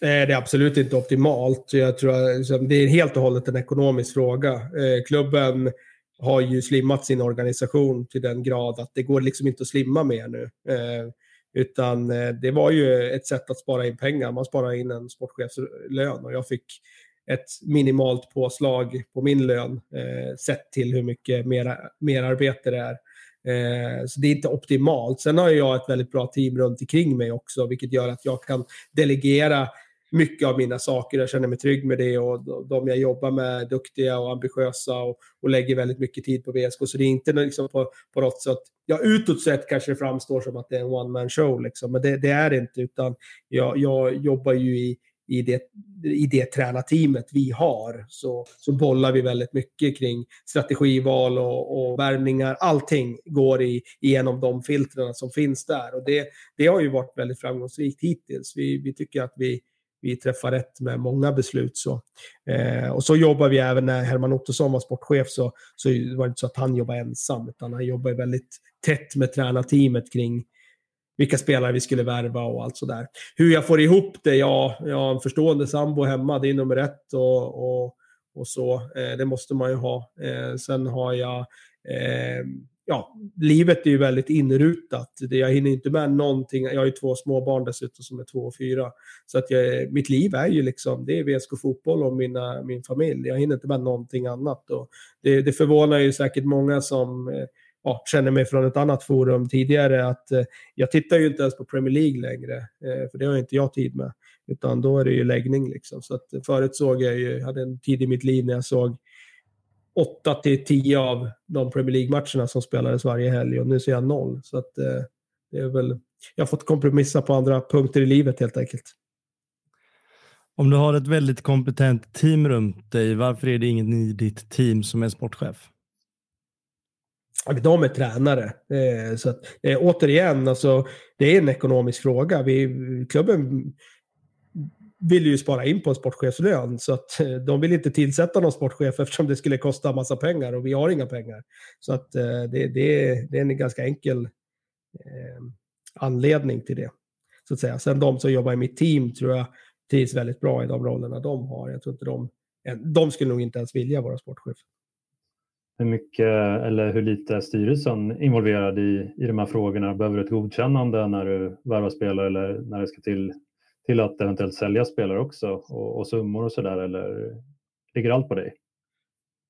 Eh, det är absolut inte optimalt. Jag tror att liksom, det är helt och hållet en ekonomisk fråga. Eh, klubben har ju slimmat sin organisation till den grad att det går liksom inte att slimma mer nu. Eh, utan det var ju ett sätt att spara in pengar. Man sparar in en sportchefslön och jag fick ett minimalt påslag på min lön eh, sett till hur mycket mer, mer arbete det är. Eh, så det är inte optimalt. Sen har jag ett väldigt bra team runt omkring mig också, vilket gör att jag kan delegera mycket av mina saker. Jag känner mig trygg med det och de jag jobbar med är duktiga och ambitiösa och, och lägger väldigt mycket tid på VSK. Så det är inte liksom på, på något sätt, ja utåt sett kanske det framstår som att det är en one man show liksom, men det, det, är det inte utan jag, jag jobbar ju i i det, i det tränarteamet vi har så, så bollar vi väldigt mycket kring strategival och, och värvningar. Allting går i, igenom de filtrerna som finns där och det, det har ju varit väldigt framgångsrikt hittills. Vi, vi tycker att vi, vi träffar rätt med många beslut. Så. Eh, och så jobbar vi även när Herman Ottosson var sportchef så, så var det inte så att han jobbade ensam utan han jobbar väldigt tätt med tränarteamet kring vilka spelare vi skulle värva och allt sådär. Hur jag får ihop det? Ja, jag har en förstående sambo hemma, det är nummer ett. Och, och, och så. Eh, det måste man ju ha. Eh, sen har jag eh, ja, livet är ju väldigt inrutat. Jag hinner inte med någonting. Jag har ju två småbarn dessutom som är två och fyra. Så att jag, mitt liv är ju liksom, det är VSK fotboll och mina, min familj. Jag hinner inte med någonting annat. Och det, det förvånar ju säkert många som eh, ja, känner mig från ett annat forum tidigare att eh, jag tittar ju inte ens på Premier League längre. Eh, för det har inte jag tid med. Utan då är det ju läggning liksom. Så att förut såg jag ju, hade en tid i mitt liv när jag såg 8 till 10 av de Premier League-matcherna som spelades varje helg och nu ser jag noll. Så att eh, det är väl, jag har fått kompromissa på andra punkter i livet helt enkelt. Om du har ett väldigt kompetent team runt dig, varför är det ingen i ditt team som är sportchef? De är tränare. Eh, så att, eh, återigen, alltså, det är en ekonomisk fråga. Vi, klubben vill ju spara in på en sportchefslön. Så att eh, de vill inte tillsätta någon sportchef eftersom det skulle kosta massa pengar och vi har inga pengar. Så att eh, det, det, det är en ganska enkel eh, anledning till det. Så att säga. Sen de som jobbar i mitt team tror jag trivs väldigt bra i de rollerna de har. Jag tror inte de, de skulle nog inte ens vilja vara sportchef. Hur mycket eller hur lite är styrelsen involverad i, i de här frågorna? Behöver du ett godkännande när du värvar spelare eller när det ska till till att eventuellt sälja spelare också och, och summor och sådär eller ligger allt på dig?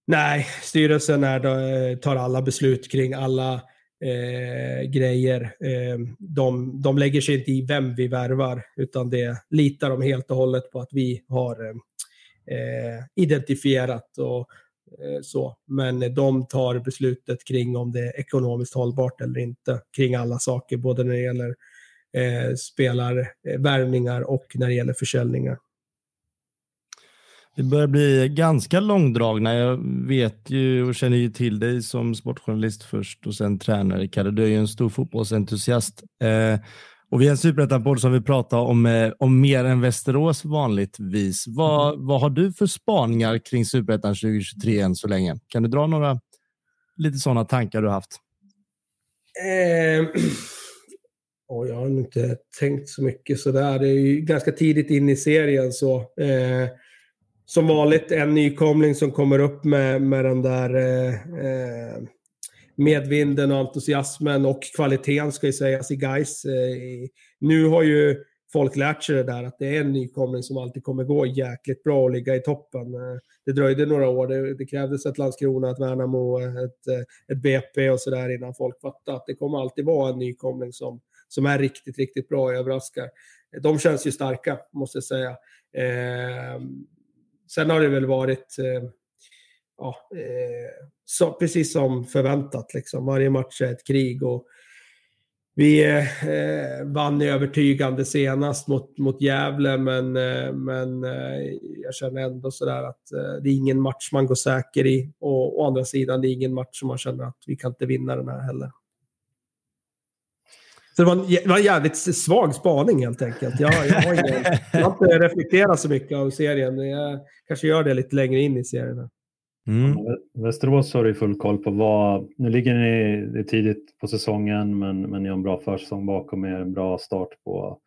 Nej, styrelsen är, eh, tar alla beslut kring alla eh, grejer. Eh, de, de lägger sig inte i vem vi värvar utan det litar de helt och hållet på att vi har eh, eh identifierat och Eh, så. Men eh, de tar beslutet kring om det är ekonomiskt hållbart eller inte kring alla saker, både när det gäller eh, spelarvärvningar eh, och när det gäller försäljningar. Vi börjar bli ganska långdragna. Jag vet ju och känner ju till dig som sportjournalist först och sen tränare. Kalle, du är ju en stor fotbollsentusiast. Eh, och vi är en superettan som vill prata om, eh, om mer än Västerås vanligtvis. Vad, mm. vad har du för spaningar kring superettan 2023 än så länge? Kan du dra några lite sådana tankar du haft? [clears throat] Eh, och jag har inte tänkt så mycket sådär. Det är ju ganska tidigt in i serien så. Eh, som vanligt en nykomling som kommer upp med, med den där eh, eh medvinden och entusiasmen och kvaliteten ska ju sägas i guys. Eh, nu har ju folk lärt sig det där att det är en nykomling som alltid kommer gå jäkligt bra och ligga i toppen. Eh, det dröjde några år. Det, det krävdes ett Landskrona, ett Värnamo, ett, eh, ett BP och sådär innan folk fattade att det kommer alltid vara en nykomling som som är riktigt, riktigt bra och överraskar. De känns ju starka, måste jag säga. Eh, sen har det väl varit eh, ja, eh, så, precis som förväntat. Liksom. Varje match är ett krig. och vi eh, vann övertygande senast mot, mot Gävle, men, eh, men eh, jag känner ändå sådär att eh, det är ingen match man går säker i. Och å andra sidan, det är ingen match som man känner att vi kan inte vinna den här heller. Så det var, en, det var en jävligt svag spaning helt enkelt. Jag, jag, har, ingen, jag har inte reflekterat så mycket av serien. Jag kanske gör det lite längre in i serien. Mm. Västerås har du full koll på. Vad, nu ligger ni tidigt på säsongen men, men ni har en bra försäsong bakom er, en bra start på,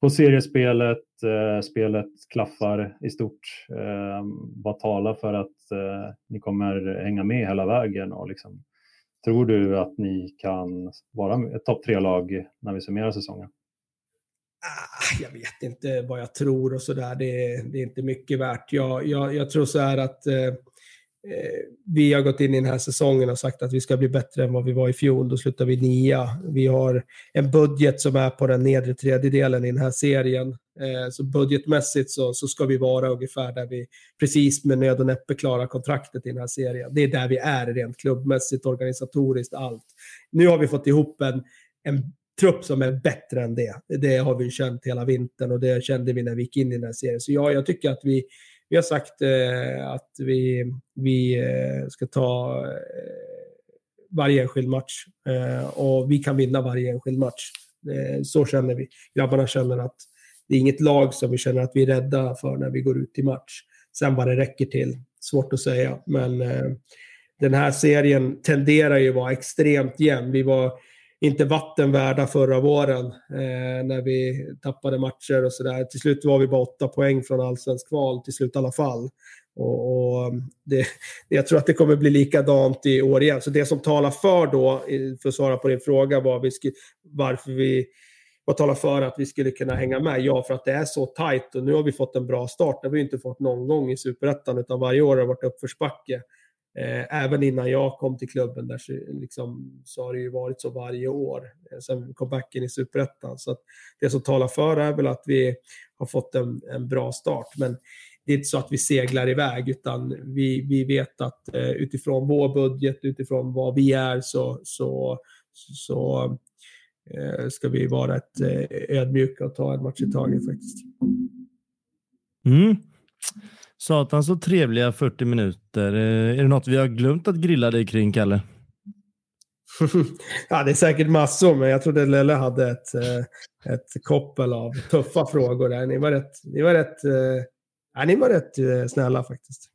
på seriespelet. Eh, spelet klaffar i stort. Eh, vad talar för att eh, ni kommer hänga med hela vägen och liksom Tror du att ni kan vara ett topp tre-lag när vi summerar säsongen? Ah, jag vet inte vad jag tror och sådär. Det, det är inte mycket värt. Jag, jag, jag tror så här att eh, Eh, Eh, vi har gått in i den här säsongen och sagt att vi ska bli bättre än vad vi var i fjol. Då slutar vi nia. Vi har en budget som är på den nedre tredjedelen i den här serien. Eh, så budgetmässigt så, så ska vi vara ungefär där vi precis med nöd och näppe klarar kontraktet i den här serien. Det är där vi är rent klubbmässigt, organisatoriskt, allt. Nu har vi fått ihop en, en trupp som är bättre än det. Det har vi känt hela vintern och det kände vi när vi gick in i den här serien. Så ja, jag tycker att vi vi har sagt eh, att vi, vi eh, ska ta eh, varje enskild match eh, och vi kan vinna varje enskild match. Eh, så känner vi. Grabbarna känner att det är inget lag som vi känner att vi är rädda för när vi går ut i match. Sen vad det räcker till, svårt att säga. Men eh, den här serien tenderar ju att vara extremt jämn. Vi var inte vatten värda förra våren eh, när vi tappade matcher och sådär. Till slut var vi bara åtta poäng från allsvensk kval, till slut i alla fall. Och, och mm, det, [laughs] jag tror att det kommer bli likadant i år igen. Så det som talar för då, för att svara på din fråga, var vi skulle, varför vi vad talar för att vi skulle kunna hänga med? Ja, för att det är så tajt och nu har vi fått en bra start. Det har vi inte fått någon gång i Superettan, utan varje år har det varit uppförsbacke. Eh, även innan jag kom till klubben där så, liksom, så har det ju varit så varje år eh, sen comebacken i Superettan. Så det som talar för är väl att vi har fått en, en bra start. Men det är inte så att vi seglar iväg, utan vi, vi vet att eh, utifrån vår budget, utifrån vad vi är, så, så, så eh, ska vi vara ett, eh, ödmjuka och ta en match i taget faktiskt. Mm. Satan så trevliga 40 minuter. Eh, är det något vi har glömt att grilla dig kring, Kalle? [laughs] ja, det är säkert massor, men jag trodde Lelle hade ett, eh, ett koppel av tuffa frågor där. Ni var rätt, ni var rätt, eh, ja, ni var rätt snälla faktiskt.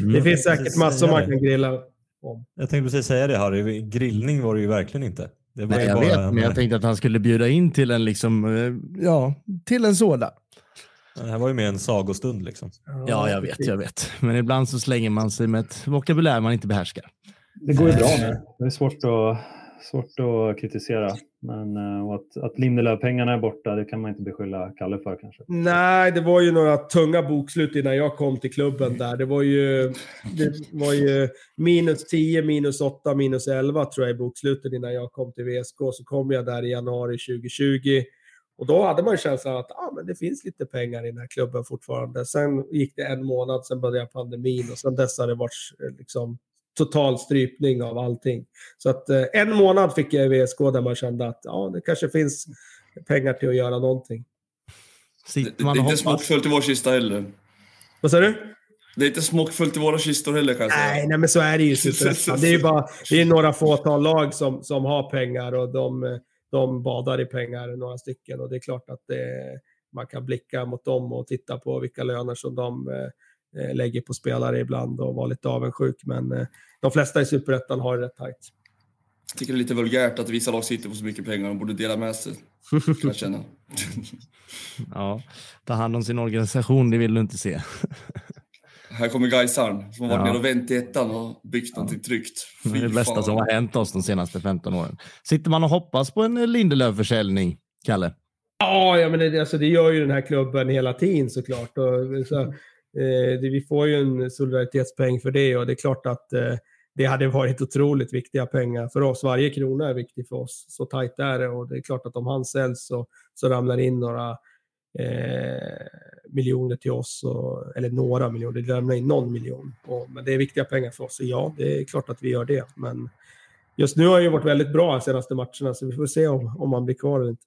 Mm. Det finns säkert massor man kan grilla om. Jag tänkte precis säga det Harry, grillning var det ju verkligen inte. Det Nej, jag vet, men jag tänkte att han skulle bjuda in till en, liksom, ja, till en sådan. Det här var ju mer en sagostund liksom. Ja, jag vet, jag vet. Men ibland så slänger man sig med ett vokabulär man inte behärskar. Det går ju bra nu. Det är svårt att, svårt att kritisera. Men eh, att, att Lindelöf-pengarna är borta, det kan man inte beskylla Kalle för kanske. Nej, det var ju några tunga bokslut innan jag kom till klubben där. Det var ju, det var ju minus 10, minus 8, minus 11 tror jag i bokslutet innan jag kom till VSK. Så kom jag där i januari 2020 och då hade man känslan att ah, men det finns lite pengar i den här klubben fortfarande. Sen gick det en månad, sen började pandemin och sen dess har det varit eh, liksom, total strypning av allting. Så att eh, en månad fick jag i VSK där man kände att ja, det kanske finns pengar till att göra någonting. Det, det, är inte smockfullt i vår kista heller. Vad sa du? Det är inte smockfullt i våra kistor heller kanske. Nej, nej men så är det ju. [laughs] det är ju bara det är några fåtal lag som, som har pengar och de eh, de badar i pengar, några stycken. Och det är klart att det, man kan blicka mot dem och titta på vilka löner som de eh, eh, lägger på spelare ibland och vara lite avundsjuk. Men eh, de flesta i superettan har det rätt tajt. Jag tycker det är lite vulgärt att vissa lag sitter på så mycket pengar och borde dela med sig. Jag känna. [laughs] ja, ta hand om sin organisation, det vill du inte se. [laughs] Här kommer Gaisaren som har varit ja. nere och vänt i ettan och byggt ja. någonting tryggt. det är det bästa fan. som har hänt oss de senaste 15 åren. Sitter man och hoppas på en Lindelöf-försäljning, Kalle? Ja, ja men det, alltså, det gör ju den här klubben hela tiden såklart. Och, så, eh, det, vi får ju en solidaritetspeng för det och det är klart att eh, det hade varit otroligt viktiga pengar för oss. Varje krona är viktig för oss. Så tajt är det och det är klart att om han säljs så, så ramlar in några eh, miljoner till oss, och, eller några miljoner, det lämnar in någon miljon. Och, men det är viktiga pengar för oss, så ja, det är klart att vi gör det. Men just nu har det ju varit väldigt bra de senaste matcherna, så vi får se om, om man blir kvar eller inte.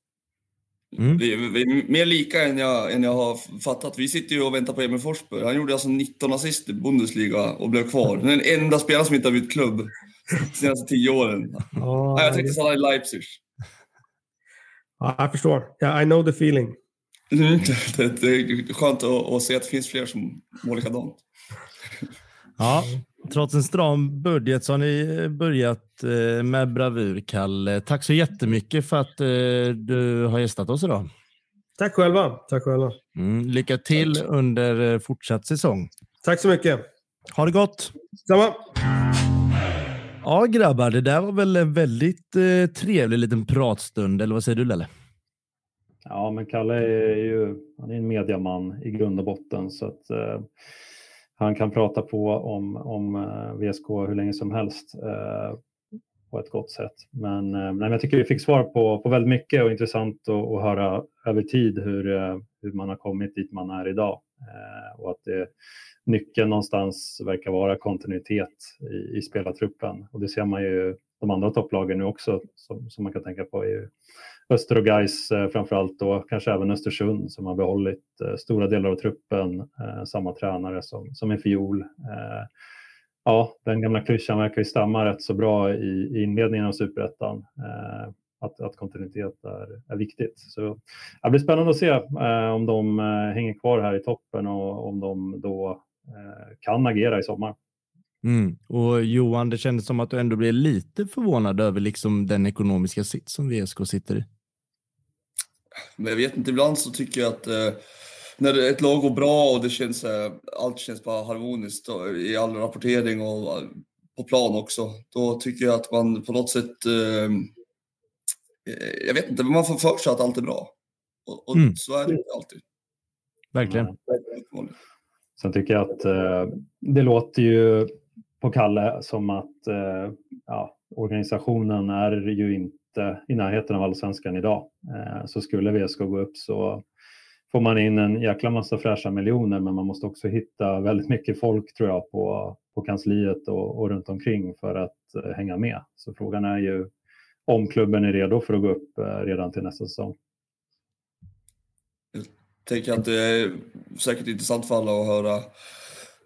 Mm. Vi, vi, är mer lika än jag, än jag har fattat. Vi sitter ju och väntar på Emil Forsberg. Han gjorde alltså 19 assist i Bundesliga och blev kvar. Den enda spelaren som inte har bytt klubb de senaste tio åren. Oh, jag tänkte stanna i Leipzig. Ja, jag förstår. Yeah, I know the feeling. Mm, [laughs] det, det, är skönt att, att, se att det finns fler som mår likadant. [laughs] Ja, trots en stram budget så har ni börjat eh, med bravur, Kalle. Tack så jättemycket för att eh, du har gästat oss idag. Tack själva. Tack själva. Mm, lycka till Tack. under eh, fortsatt säsong. Tack så mycket. Ha det gott. Samma. Ja, grabbar, det där var väl en väldigt eh, trevlig liten pratstund, eller vad säger du, Lelle? Ja, men Kalle är ju han är en mediaman i grund och botten så att eh, han kan prata på om, om eh, VSK hur länge som helst eh, på ett gott sätt. Men, eh, men jag tycker vi fick svar på, på väldigt mycket och intressant att, att höra över tid hur, eh, hur man har kommit dit man är idag Eh, och att det, nyckeln någonstans verkar vara kontinuitet i, i spelartruppen och det ser man ju de andra topplagen nu också som, som man kan tänka på är ju Öster och Gais eh, framförallt och kanske även Östersund som har behållit eh, stora delar av truppen, eh, samma tränare som, som i fjol. Eh, ja, den gamla klyschan verkar ju stämma rätt så bra i, i inledningen av superettan. Eh, att, att kontinuitet är, är viktigt. Så det blir spännande att se eh, om de eh, hänger kvar här i toppen och om de då eh, kan agera i sommar. Mm. Och Johan, det kändes som att du ändå blev lite förvånad över liksom den ekonomiska sitt som VSK sitter i. Men jag vet inte, ibland så tycker jag att eh, när ett lag går bra och det känns, allt känns bara harmoniskt i all rapportering och på plan också, då tycker jag att man på något sätt, eh, jag vet inte, man får för sig att allt är bra. Och, och mm. så är det inte alltid. Verkligen. Sen tycker jag att eh, det låter ju på Kalle som att eh, ja, organisationen är ju inte i närheten av allsvenskan idag. Eh, så skulle VSK gå upp så får man in en jäkla massa fräscha miljoner men man måste också hitta väldigt mycket folk tror jag på, på kansliet och, och runt omkring för att eh, hänga med. Så frågan är ju om klubben är redo för att gå upp eh, redan till nästa säsong. Jag tänker att det är säkert intressant för alla att höra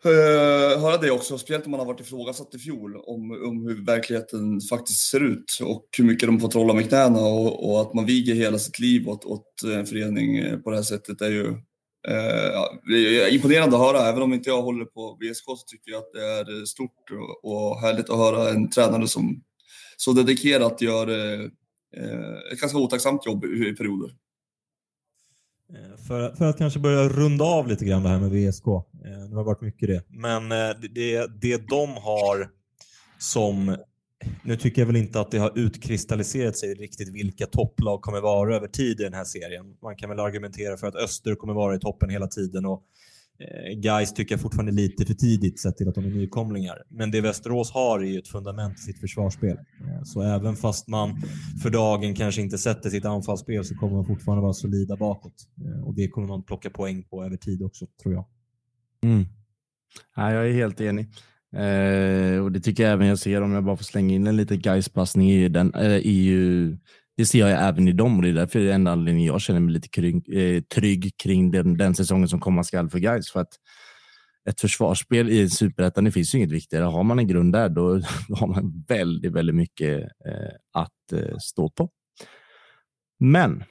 eh, höra det också, speciellt om man har varit ifrågasatt i fjol om, om hur verkligheten faktiskt ser ut och hur mycket de får trolla med knäna och, och att man viger hela sitt liv åt, åt en förening eh, på det här sättet är ju uh, det är imponerande att höra. Även om inte jag håller på VSK så tycker jag att det är stort och, och härligt att höra en tränare som så dedikerat gör eh, eh, ett ganska otacksamt jobb i perioder. Eh, för, för, att kanske börja runda av lite grann det här med VSK. Det har varit mycket det. Men det, det de har som... Nu tycker jag väl inte att det har utkristalliserat sig riktigt vilka topplag kommer vara över tid i den här serien. Man kan väl argumentera för att Öster kommer vara i toppen hela tiden och Eh, guys tycker jag fortfarande är lite för tidigt sett till att de är nykomlingar. Men det Västerås har är ju ett fundament i sitt försvarsspel. Eh, så även fast man för dagen kanske inte sätter sitt anfallsspel så kommer man fortfarande vara solida bakåt. Eh, och det kommer man plocka poäng på över tid också, tror jag. Mm. Ja, jag är helt enig. Eh, och Det tycker jag även jag ser om jag bara får slänga in en liten Gais-passning i den. Eh, är ju det ser jag även i dem och det är därför det är enda anledningen jag känner mig lite kring, eh, trygg kring den, den säsongen som komma skall för guys. För att ett försvarsspel i superettan, det finns ju inget viktigare. Har man en grund där, då, då [laughs] har man väldigt, väldigt mycket eh, att eh, stå på. Men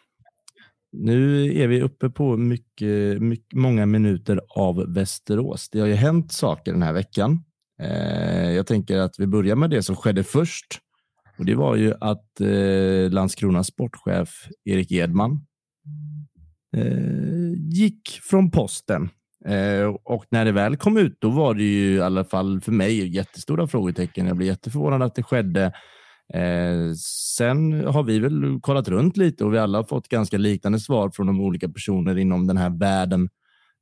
nu är vi uppe på mycket, mycket, många minuter av Västerås. Det har ju hänt saker den här veckan. Eh, jag tänker att vi börjar med det som skedde först och Det var ju att eh, Landskronas sportchef Erik Edman eh, gick från posten. Eh, och när det väl kom ut, då var det ju i alla fall för mig jättestora frågetecken. Jag blev jätteförvånad att det skedde. Eh, sen har vi väl kollat runt lite och vi alla har fått ganska liknande svar från de olika personer inom den här världen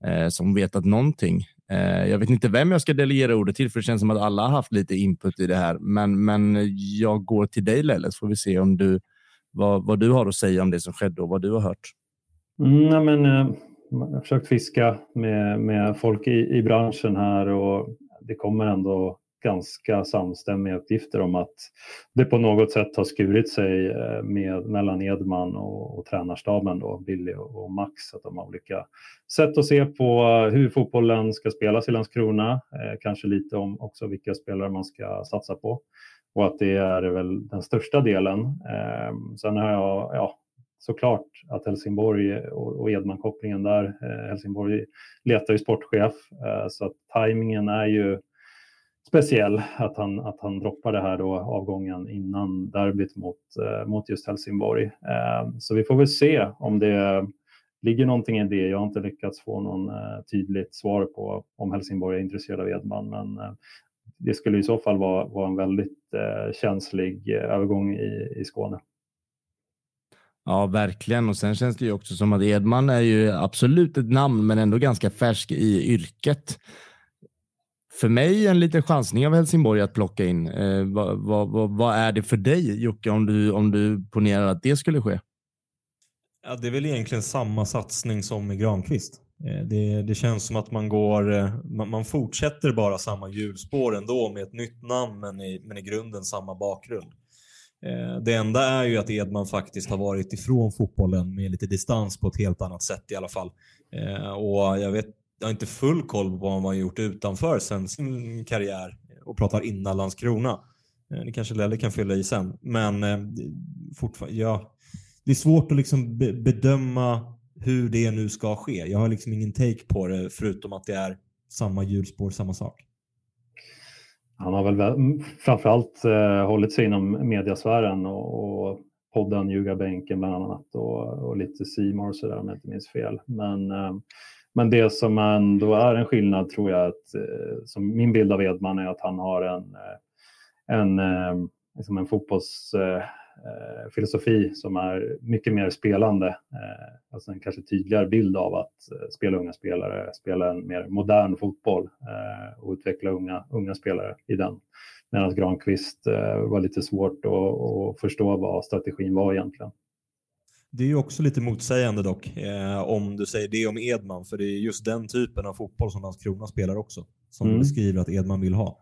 eh, som vetat någonting. Eh, jag vet inte vem jag ska delegera ordet till, för det känns som att alla har haft lite input i det här. Men, men jag går till dig Lelle, så får vi se om du, vad, vad du har att säga om det som skedde och vad du har hört. Mm, ja, men, eh, jag har försökt fiska med, med folk i, i branschen här och det kommer ändå ganska samstämmiga uppgifter om att det på något sätt har skurit sig eh, med, mellan Edman och, och tränarstaben, då, Billy och, och Max. Att de har olika sätt att se på hur fotbollen ska spelas i Landskrona. Eh, kanske lite om också vilka spelare man ska satsa på. Och att det är väl den största delen. Eh, sen har jag ja, såklart att Helsingborg och, och Edman-kopplingen där. Eh, Helsingborg letar ju sportchef eh, så att tajmingen är ju speciell att han, att han droppar det här då avgången innan derbyt mot, eh, mot just Helsingborg. Eh, så vi får väl se om det ligger någonting i det. Jag har inte lyckats få någon eh, tydligt svar på om Helsingborg är intresserad av Edman, men eh, det skulle i så fall vara, vara en väldigt eh, känslig eh, övergång i, i Skåne. Ja, verkligen. Och sen känns det ju också som att Edman är ju absolut ett namn, men ändå ganska färsk i yrket för mig en liten chansning av Helsingborg att plocka in. Eh, vad, vad, vad, är det för dig Jocke om du, om du ponerar att det skulle ske? Ja, det är väl egentligen samma satsning som med Granqvist. Eh, det, det, känns som att man går, eh, man, man, fortsätter bara samma hjulspår ändå med ett nytt namn men i, men i grunden samma bakgrund. Eh, det enda är ju att Edman faktiskt har varit ifrån fotbollen med lite distans på ett helt annat sätt i alla fall. Eh, och jag vet jag har inte full koll på vad man har gjort utanför sen sin karriär och pratar innan Landskrona. Eh, det kanske Lelle kan fylla i sen. Men eh, fortfarande, ja, det är svårt att liksom bedöma hur det nu ska ske. Jag har liksom ingen take på det förutom att det är samma hjulspår, samma sak. Han har väl framförallt eh, hållit sig inom mediasfären och, och podden Ljugarbänken bland annat och, och lite Simor och sådär om jag inte minns fel. Men eh, men det som ändå är en skillnad tror jag att, eh, som min bild av Edman är att han har en, eh, en, eh, liksom en fotbollsfilosofi som är mycket mer spelande. Alltså en kanske tydligare bild av att spela unga spelare, spela en mer modern fotboll och utveckla unga, unga spelare i den. Medan Granqvist var lite svårt att, att förstå vad strategin var egentligen. Det är ju också lite motsägande dock, eh, om du säger det om Edman, för det är just den typen av fotboll som Landskrona spelar också, som mm. beskriver att Edman vill ha.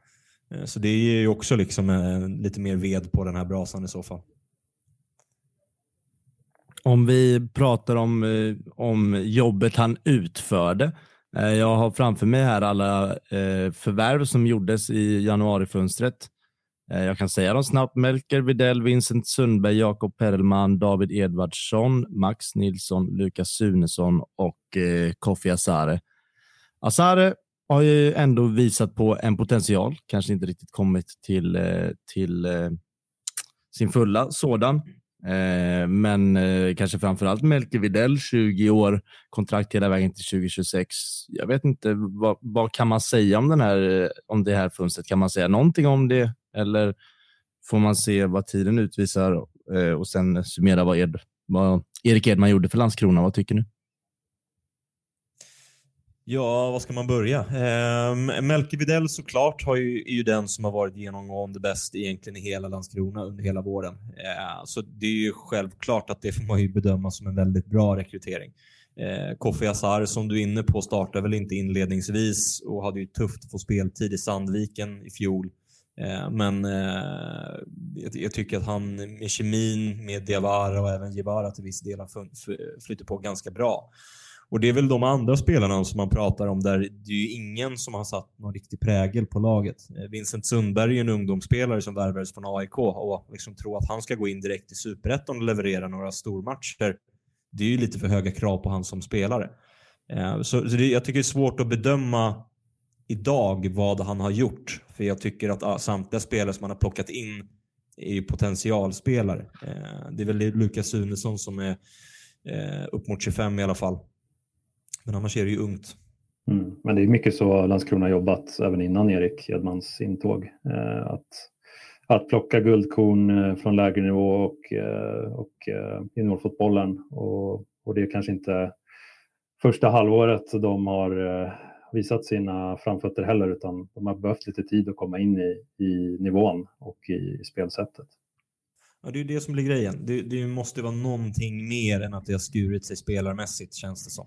Eh, så det ger ju också liksom, eh, lite mer ved på den här brasan i så fall. Om vi pratar om, eh, om jobbet han utförde. Eh, jag har framför mig här alla eh, förvärv som gjordes i januarifönstret. Eh, jag kan säga dem snabbt. Melker Videll, Vincent Sundberg, Jakob Perelman, David Edvardsson, Max Nilsson, Lukas Sunesson och eh, Kofi Asare. Asare har ju ändå visat på en potential, kanske inte riktigt kommit till, eh, till eh, sin fulla sådan. Eh, men eh, kanske framför allt Melker Videll, 20 år, kontrakt hela vägen till 2026. Jag vet inte, vad, vad kan man säga om, den här, eh, om det här fönstret? Kan man säga någonting om det? Eller får man se vad tiden utvisar eh, och sen summera vad, Ed, vad Erik Edman gjorde för Landskrona? Vad tycker ni? Ja, var ska man börja? Eh, Melke Videll såklart har ju, är ju den som har varit genomgående bäst egentligen i hela Landskrona under hela våren. Eh, så det är ju självklart att det får man ju bedöma som en väldigt bra rekrytering. Eh, Kofi Azar, som du är inne på startade väl inte inledningsvis och hade ju tufft att få speltid i Sandviken i fjol. Eh, men eh, jag tycker att han med kemin med Diawara och även Jebara till viss del har flyttat på ganska bra. Och det är väl de andra spelarna som man pratar om där det är ju ingen som har satt någon riktig prägel på laget. Eh, Vincent Sundberg är en ungdomsspelare som värvades från AIK och liksom tro att han ska gå in direkt i Superettan och leverera några stormatcher. Det är ju lite för höga krav på han som spelare. Så jag tycker det är svårt att bedöma idag vad han har gjort. För jag tycker att ah, samtliga spelare som han har plockat in är ju potentialspelare. Eh, det är väl Lukas Sunesson som är eh, upp mot 25 i alla fall. Men annars är det ju ungt. Mm. Men det är mycket så Landskrona jobbat även innan Erik Edmans intåg. Eh, att, att plocka guldkorn eh, från lägre nivå och, eh, och eh, juniorfotbollen. Och, och det är kanske inte första halvåret de har eh, visat sina framfötter heller utan de har behövt lite tid att komma in i, i nivån och i, i spelsättet. Ja, det är det som blir grejen. Det, det, måste vara någonting mer än att det har skurit sig spelarmässigt känns det som.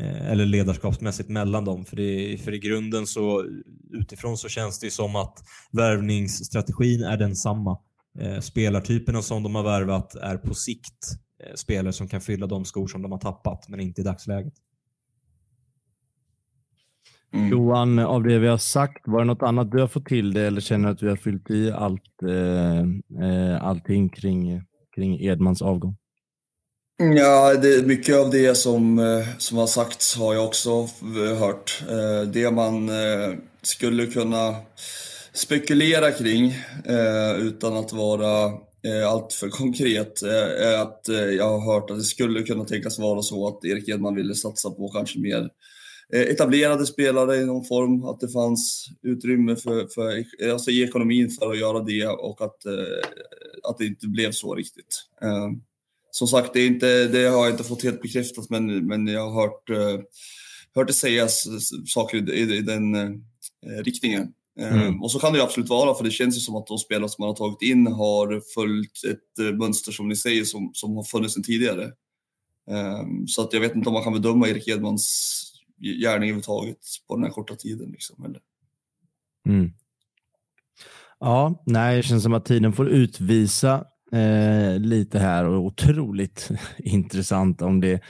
Eh, eller ledarskapsmässigt mellan dem. För, det, för i grunden så utifrån så känns det som att värvningsstrategin är densamma. Eh, spelartyperna som de har värvat är på sikt eh, spelare som kan fylla de skor som de har tappat, men inte i dagsläget. Mm. Johan, av det vi har sagt, var det något annat du har fått till det eller känner att vi har fyllt i allt, eh, eh, allting kring, kring Edmans avgång? Ja, det, mycket av det som, eh, som har sagts har jag också hört. Eh, det man skulle kunna spekulera kring utan att vara alltför konkret är att jag har hört att det skulle kunna tänkas vara så att Erik Edman ville satsa på kanske mer etablerade spelare i någon form, att det fanns utrymme för, för, alltså i ekonomin för att göra det och att, eh, att det inte blev så riktigt. Eh, som sagt, det, är inte, det har jag inte fått helt bekräftat men, men jag har hört, hört det sägas saker i, i den riktningen. Mm. Och så kan det ju absolut vara, för det känns ju som att de spelare som man har tagit in har följt ett mönster som ni säger som, som har funnits sedan tidigare. Så att jag vet inte om man kan bedöma Erik Edmans gärning överhuvudtaget på den här korta tiden. Liksom, eller? Mm. Ja, nej, det känns som att tiden får utvisa eh, lite här och otroligt [laughs] intressant om det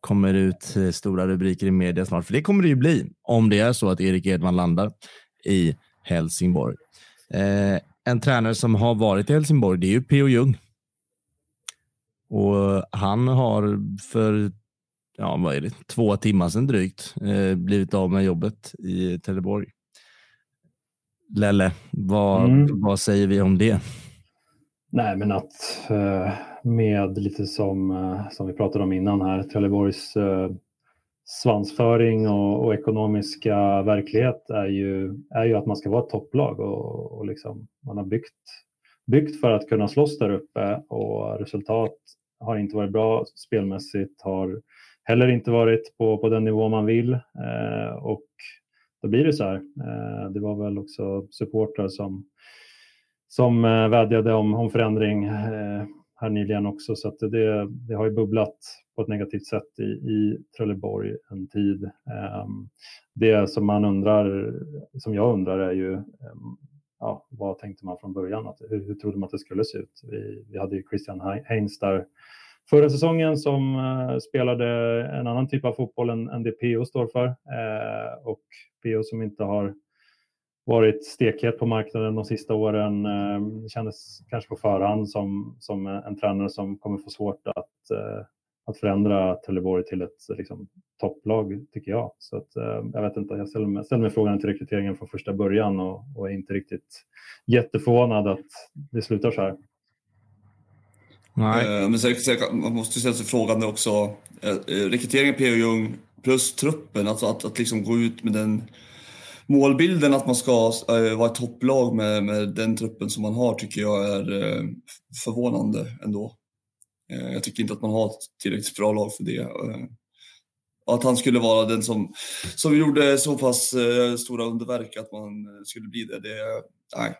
kommer ut eh, stora rubriker i media snart. För det kommer det ju bli om det är så att Erik Edman landar i Helsingborg. Eh, en tränare som har varit i Helsingborg, det är ju P.O. Jung. Och han har för ja, vad är det, två timmar sedan drygt eh, blivit av med jobbet i Trelleborg. Lelle, vad, mm. vad säger vi om det? Nej, men att eh, med lite som, eh, som vi pratade om innan här, Trelleborgs svansföring och, och, ekonomiska verklighet är ju, är ju att man ska vara ett topplag och, och liksom, man har byggt, byggt för att kunna slåss där uppe och resultat har inte varit bra spelmässigt, har heller inte varit på, på den nivå man vill eh, och då blir det så här. Eh, det var väl också supportrar som, som eh, vädjade om, om förändring eh, här nyligen också så att det, det har ju bubblat på ett negativt sätt i, i Trelleborg en tid. Eh, det som man undrar, som jag undrar är ju eh, ja, vad tänkte man från början? Att, hur, hur trodde man att det skulle se ut? Vi, vi hade ju Christian Heinz där förra säsongen som eh, spelade en annan typ av fotboll än, än det PO står för uh, och PO som inte har varit stekhet på marknaden de sista åren. Eh, kändes kanske på förhand som, som en tränare som kommer få svårt att, eh, att förändra Trelleborg till ett liksom, topplag tycker jag. Så att, jag vet inte, jag ställer mig, ställer mig frågan till rekryteringen från första början och, och är inte riktigt jätteförvånad att det slutar så här. Nej. Eh, men sen, man måste ställa sig frågan också, eh, eh, rekryteringen P.O. Jung plus truppen, alltså att, att liksom gå ut med den målbilden att man ska vara ett topplag med, med den truppen som man har tycker jag är förvånande ändå. Jag tycker inte att man har ett tillräckligt bra lag för det. Att han skulle vara den som, som gjorde så pass stora underverk att man skulle bli det, det, nej,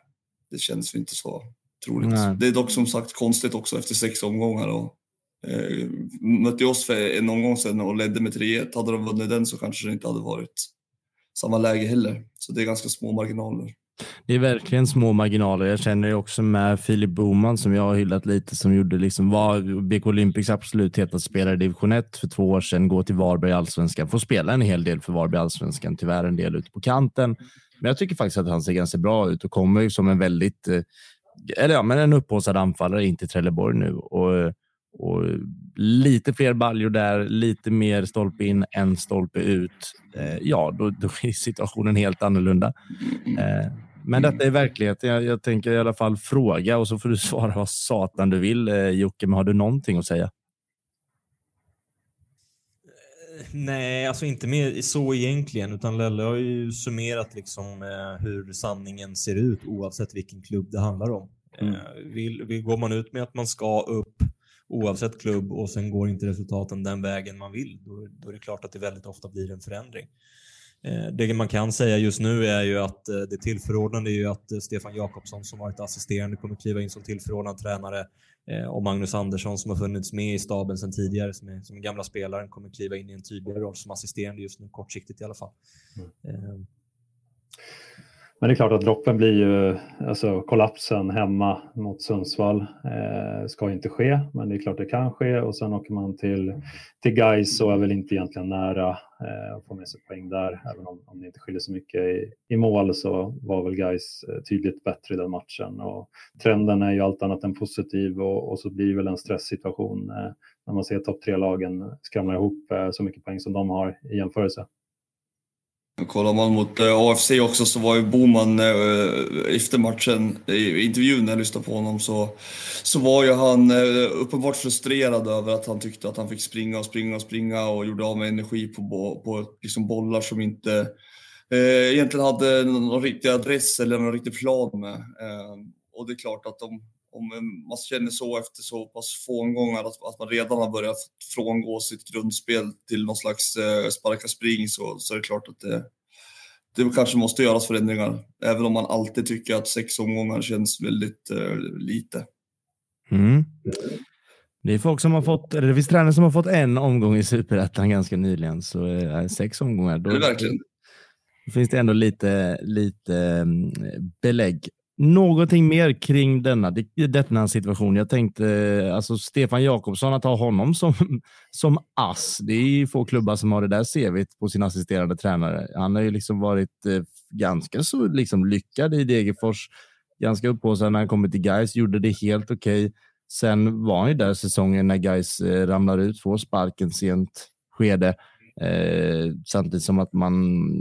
det känns inte så troligt. Nej. Det är dock som sagt konstigt också efter sex omgångar. Och, eh, mötte oss för en omgång sedan och ledde med 3-1. Hade de vunnit den så kanske det inte hade varit samma läge heller. Så det är ganska små marginaler. Det är verkligen små marginaler. Jag känner ju också med Filip Boman som jag har hyllat lite som gjorde liksom var BK Olympics absolut hetaste spelare i division 1 för två år sedan, gå till Varberg allsvenskan, får spela en hel del för Varberg allsvenskan, tyvärr en del ute på kanten. Men jag tycker faktiskt att han ser ganska bra ut och kommer ju som en väldigt eh, eller ja, men en upphaussad anfallare in till Trelleborg nu. Och, och lite fler baljor där, lite mer stolpe in en stolpe ut. Eh, ja, då, då är situationen helt annorlunda. Eh, men detta är verkligheten. Jag, jag, tänker i alla fall fråga och så får du [laughs] svara vad satan du vill. Eh, Jocke, men har du någonting att säga? Nej, alltså inte mer så egentligen, utan Lelle har ju summerat liksom eh, hur sanningen ser ut oavsett vilken klubb det handlar om. Mm. Eh, vill, vill, går man ut med att man ska upp oavsett klubb och sen går inte resultaten den vägen man vill, då, då är det klart att det väldigt ofta blir en förändring. Eh, det man kan säga just nu är ju att eh, det tillförordnande är ju att eh, Stefan Jakobsson som varit assisterande kommer kliva in som tillförordnad tränare och Magnus Andersson som har funnits med i staben sedan tidigare som är, som är gamla spelaren kommer kliva in i en tydligare roll som assisterande just nu, kortsiktigt i alla fall. Mm. Men det är klart att droppen blir ju, alltså kollapsen hemma mot Sundsvall eh, ska inte ske, men det är klart det kan ske. Och sen åker man till, till Gais och är väl inte egentligen nära eh, att få med sig poäng där, även om, om det inte skiljer så mycket i, i mål så var väl Gais eh, tydligt bättre i den matchen. Och trenden är ju allt annat än positiv och, och så blir det väl en stresssituation eh, när man ser topp tre-lagen skramla ihop eh, så mycket poäng som de har i jämförelse. Kollar man mot eh, AFC också så var ju Boman eh, efter matchen, i intervjun när jag lyssnade på honom så, så var ju han eh, uppenbart frustrerad över att han tyckte att han fick springa och springa och springa och gjorde av med energi på, på liksom bollar som inte eh, egentligen hade någon riktig adress eller någon riktig plan med. Eh, och det är klart att de, om man känner så efter så pass få omgångar att, att man redan har börjat frångå sitt grundspel till någon slags eh, sparka spring så, så är det klart att det, det kanske måste göras förändringar. Även om man alltid tycker att sex omgångar känns väldigt eh, lite. Mm. Det är folk som har fått, eller det finns tränare som har fått en omgång i superettan ganska nyligen, så eh, sex omgångar. Då, är det verkligen? Då finns det ändå lite, lite mm, belägg Någonting mer kring denna, denna situation. Jag tänkte alltså Stefan Jakobsson, att ha honom som, [laughs] som ass. Det är få klubbar som har det där CVt på sin assisterande tränare. Han har ju liksom varit eh, ganska så liksom lyckad i Degerfors. Ganska upphaussad när han kommer till Gais, gjorde det helt okej. Okay. Sen var han ju där säsongen när Gais eh, ramlar ut, får sparken sent skede. Eh, samtidigt som att man,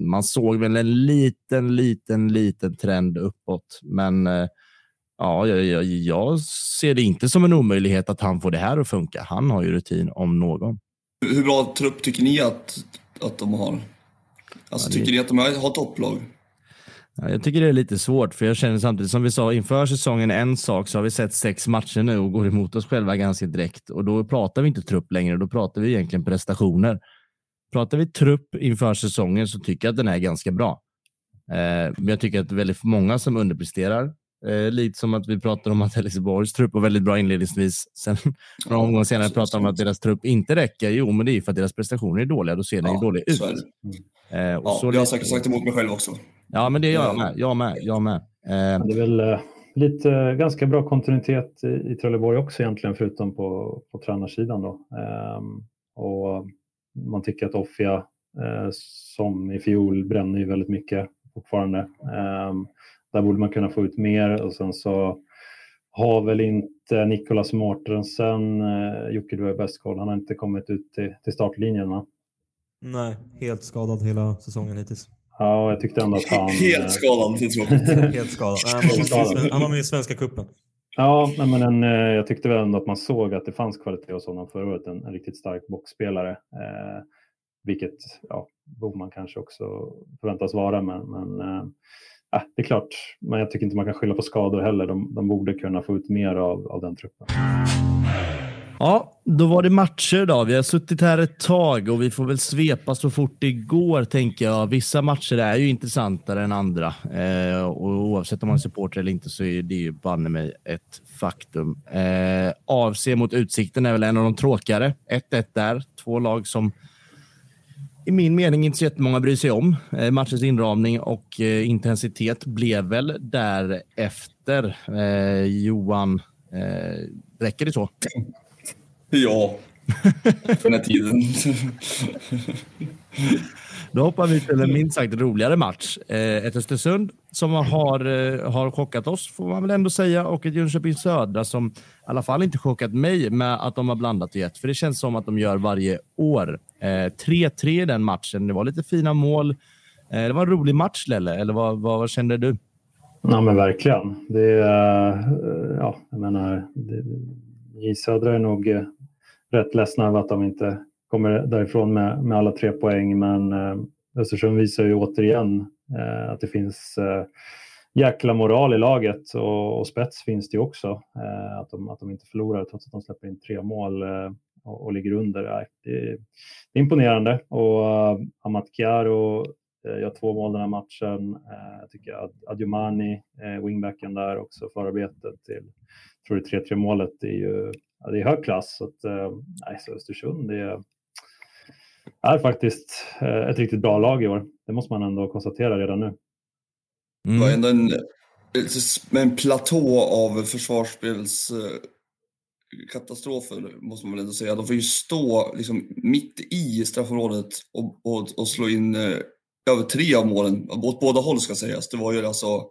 man såg väl en liten, liten, liten trend uppåt. Men eh, ja, jag, jag, jag, ser det inte som en omöjlighet att han får det här att funka. Han har ju rutin om någon. Hur bra trupp tycker ni att, att de har. Alltså, ja, det... Tycker ni att de har topplag? Ja, jag tycker det är lite svårt, för jag känner samtidigt som vi sa inför säsongen en sak, så har vi sett sex matcher nu och går emot oss själva ganska direkt. Och då pratar vi inte trupp längre, då pratar vi egentligen prestationer. Pratar vi trupp inför säsongen så tycker jag att den är ganska bra. Eh, men jag tycker att det är väldigt många som underpresterar. Eh, lite som att vi pratar om att Helsingborgs trupp var väldigt bra inledningsvis. Sen några omgångar senare pratar om att deras trupp inte räcker. Jo, men det är för att deras prestationer är dåliga. Då ser den ja, ju dålig ut. Eh, och ja, så jag har säkert sagt emot mig själv också. Ja, men det gör jag med. Jag med. Jag med. Det är väl lite ganska bra kontinuitet i, i Trelleborg också egentligen, förutom på, på tränarsidan. Då. Ehm, och man tycker att Offia, eh, som i fjol, bränner ju väldigt mycket fortfarande. Ehm, där borde man kunna få ut mer och sen så har väl inte Nicolas Mortensen, eh, Jocke du har bäst koll, han har inte kommit ut till, till startlinjen va? Nej, helt skadad hela säsongen hittills. Ja, jag tyckte ändå att han... Helt skadad, det är Helt skadad. Han var med i Svenska cupen. Ja, men en, eh, jag tyckte väl ändå att man såg att det fanns kvalitet hos honom förra året. En, en riktigt stark boxspelare. Eh, vilket ja, Boman kanske också förväntas vara. Men, men eh, äh, det är klart, men jag tycker inte man kan skylla på skador heller. De, de borde kunna få ut mer av, av den truppen. Ja, då var det matcher då. Vi har suttit här ett tag och vi får väl svepa så fort det går, tänker jag. Vissa matcher är ju intressantare än andra eh, och oavsett om man är supporter eller inte så är det ju banne mig ett faktum. Eh, AFC mot Utsikten är väl en av de tråkigare. 1-1 där. Två lag som i min mening inte så jättemånga bryr sig om. Eh, matchens inramning och eh, intensitet blev väl därefter. Eh, Johan, eh, räcker det så? Ja, för den här tiden. Då hoppar vi till en minst sagt roligare match. Eh, ett Östersund som har, eh, har chockat oss, får man väl ändå säga, och ett Jönköping Södra som i alla fall inte chockat mig med att de har blandat och gett, för det känns som att de gör varje år. 3-3 i den matchen. Det var lite fina mål. Det var en rolig match, Lelle, eller vad, vad, vad kände du? Ja, men verkligen. Det, ja, jag menar, det, i Södra är nog rätt ledsna över att de inte kommer därifrån med, med alla tre poäng. Men eh, Östersund visar ju återigen eh, att det finns eh, jäkla moral i laget och, och spets finns det ju också. Eh, att, de, att de inte förlorar trots att de släpper in tre mål eh, och, och, ligger under. Det, är, det är imponerande och eh, uh, Amat Chiaro eh, gör två mål den här matchen. Eh, jag tycker att Adjumani, wingbacken där också, förarbetet till tror det 3-3 målet är ju ja, det är hög klass. Så att, eh, nej, så Östersund det är faktiskt eh, ett riktigt bra lag i år. Det måste man ändå konstatera redan nu. Mm. Det var ändå en, med en platå av försvarsspelskatastrofer, eh, måste man väl ändå säga. De får ju stå liksom mitt i straffområdet och, och, och slå in eh, över tre av målen, åt båda håll ska sägas. Det var ju alltså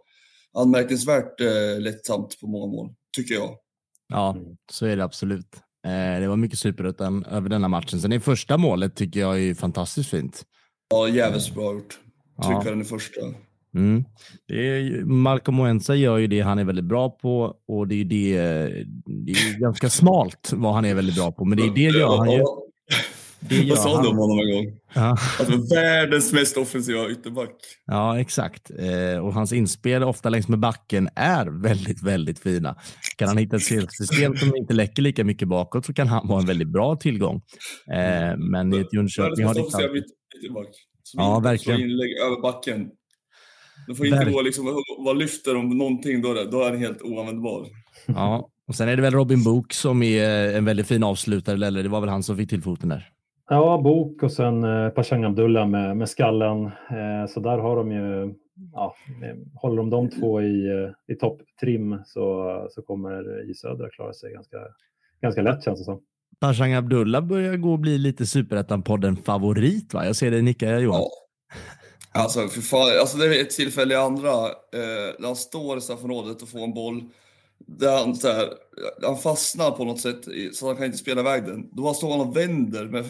anmärkningsvärt eh, lättsamt på många mål, tycker jag. Ja, mm. så är det absolut. Eh, det var mycket superettan över denna matchen. Sen det första målet tycker jag är fantastiskt fint. Ja, jävligt bra gjort. Trycka ja. den i första. Mm. Det är, Malcolm Moensa gör ju det han är väldigt bra på och det är, det, det är ganska smalt vad han är väldigt bra på. Men det är det gör han ju. Vad sa du om honom en gång? Ja. Alltså världens mest offensiva ytterback. Ja, exakt. Eh, och hans inspel ofta längs med backen är väldigt, väldigt fina. Kan han hitta ett system som inte läcker lika mycket bakåt så kan han vara en väldigt bra tillgång. Eh, men i ett Jönköping har det inte alltid... ytterback. ja, verkligen. inlägg över backen. Du får inte gå liksom, vad lyfter om någonting, då är, då är han helt oanvändbar. Ja, och sen är det väl Robin Book som är en väldigt fin avslutare, eller det var väl han som fick till foten där. Ja, Bok och sen eh, Pashang Abdullah med, med skallen. Eh, så där har de ju, ja, håller de de två i, eh, i topptrim så, så kommer I Södra klara sig ganska, ganska lätt känns det som. Pashang Abdullah börjar gå och bli lite superettan-podden favorit va? Jag ser dig nicka Johan. Ja. Alltså, för fan, alltså det är ett tillfälle i andra, eh, när han står i straffområdet och får en boll där han, så här, han fastnar på något sätt så han kan inte spela iväg den. Då står han och vänder. Men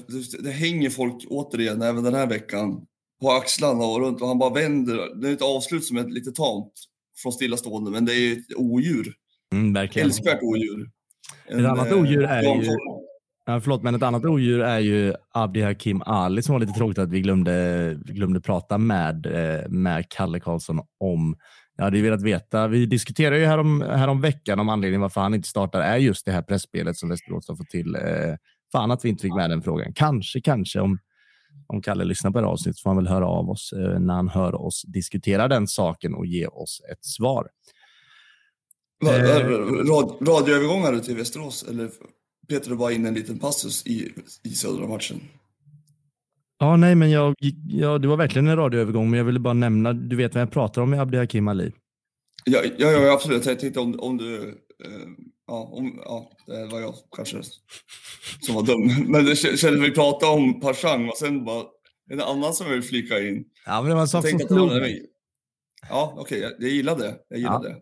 det hänger folk återigen, även den här veckan, på axlarna och runt och han bara vänder. Det är ett avslut som är lite tamt från stillastående, men det är ett odjur. Mm, verkligen. Älskvärt odjur. En, ett annat odjur är ju Ja, förlåt, men ett annat odjur är ju Abdi Hakim Ali som var lite tråkigt att vi glömde, glömde prata med, eh, med Kalle Karlsson om. Jag hade ju velat veta. Vi diskuterade ju härom, härom veckan om anledningen varför han inte startar är just det här pressspelet som Västerås har fått till. Eh, fan att vi inte fick med den frågan. Kanske, kanske om, om Kalle lyssnar på det avsnittet får han väl höra av oss eh, när han hör oss diskutera den saken och ge oss ett svar. Eh. Rad, radioövergångar till Västerås eller Peter du bara in en liten passus i, i södra matchen? Ja, nej, men jag, ja, det var verkligen en radioövergång, men jag ville bara nämna, du vet vem jag pratar om med Abdi Hakim Ali? Ja, ja, ja absolut. Jag tänkte om, om du, eh, ja, om, ja, det var jag kanske som var dum. [laughs] Men det kändes vi prata om Pashang och sen bara en annan som vill flika in. Ja, men det var en sak som slog mig. Ja, okej, okay, jag, jag gillar det. Jag gillar ja. det.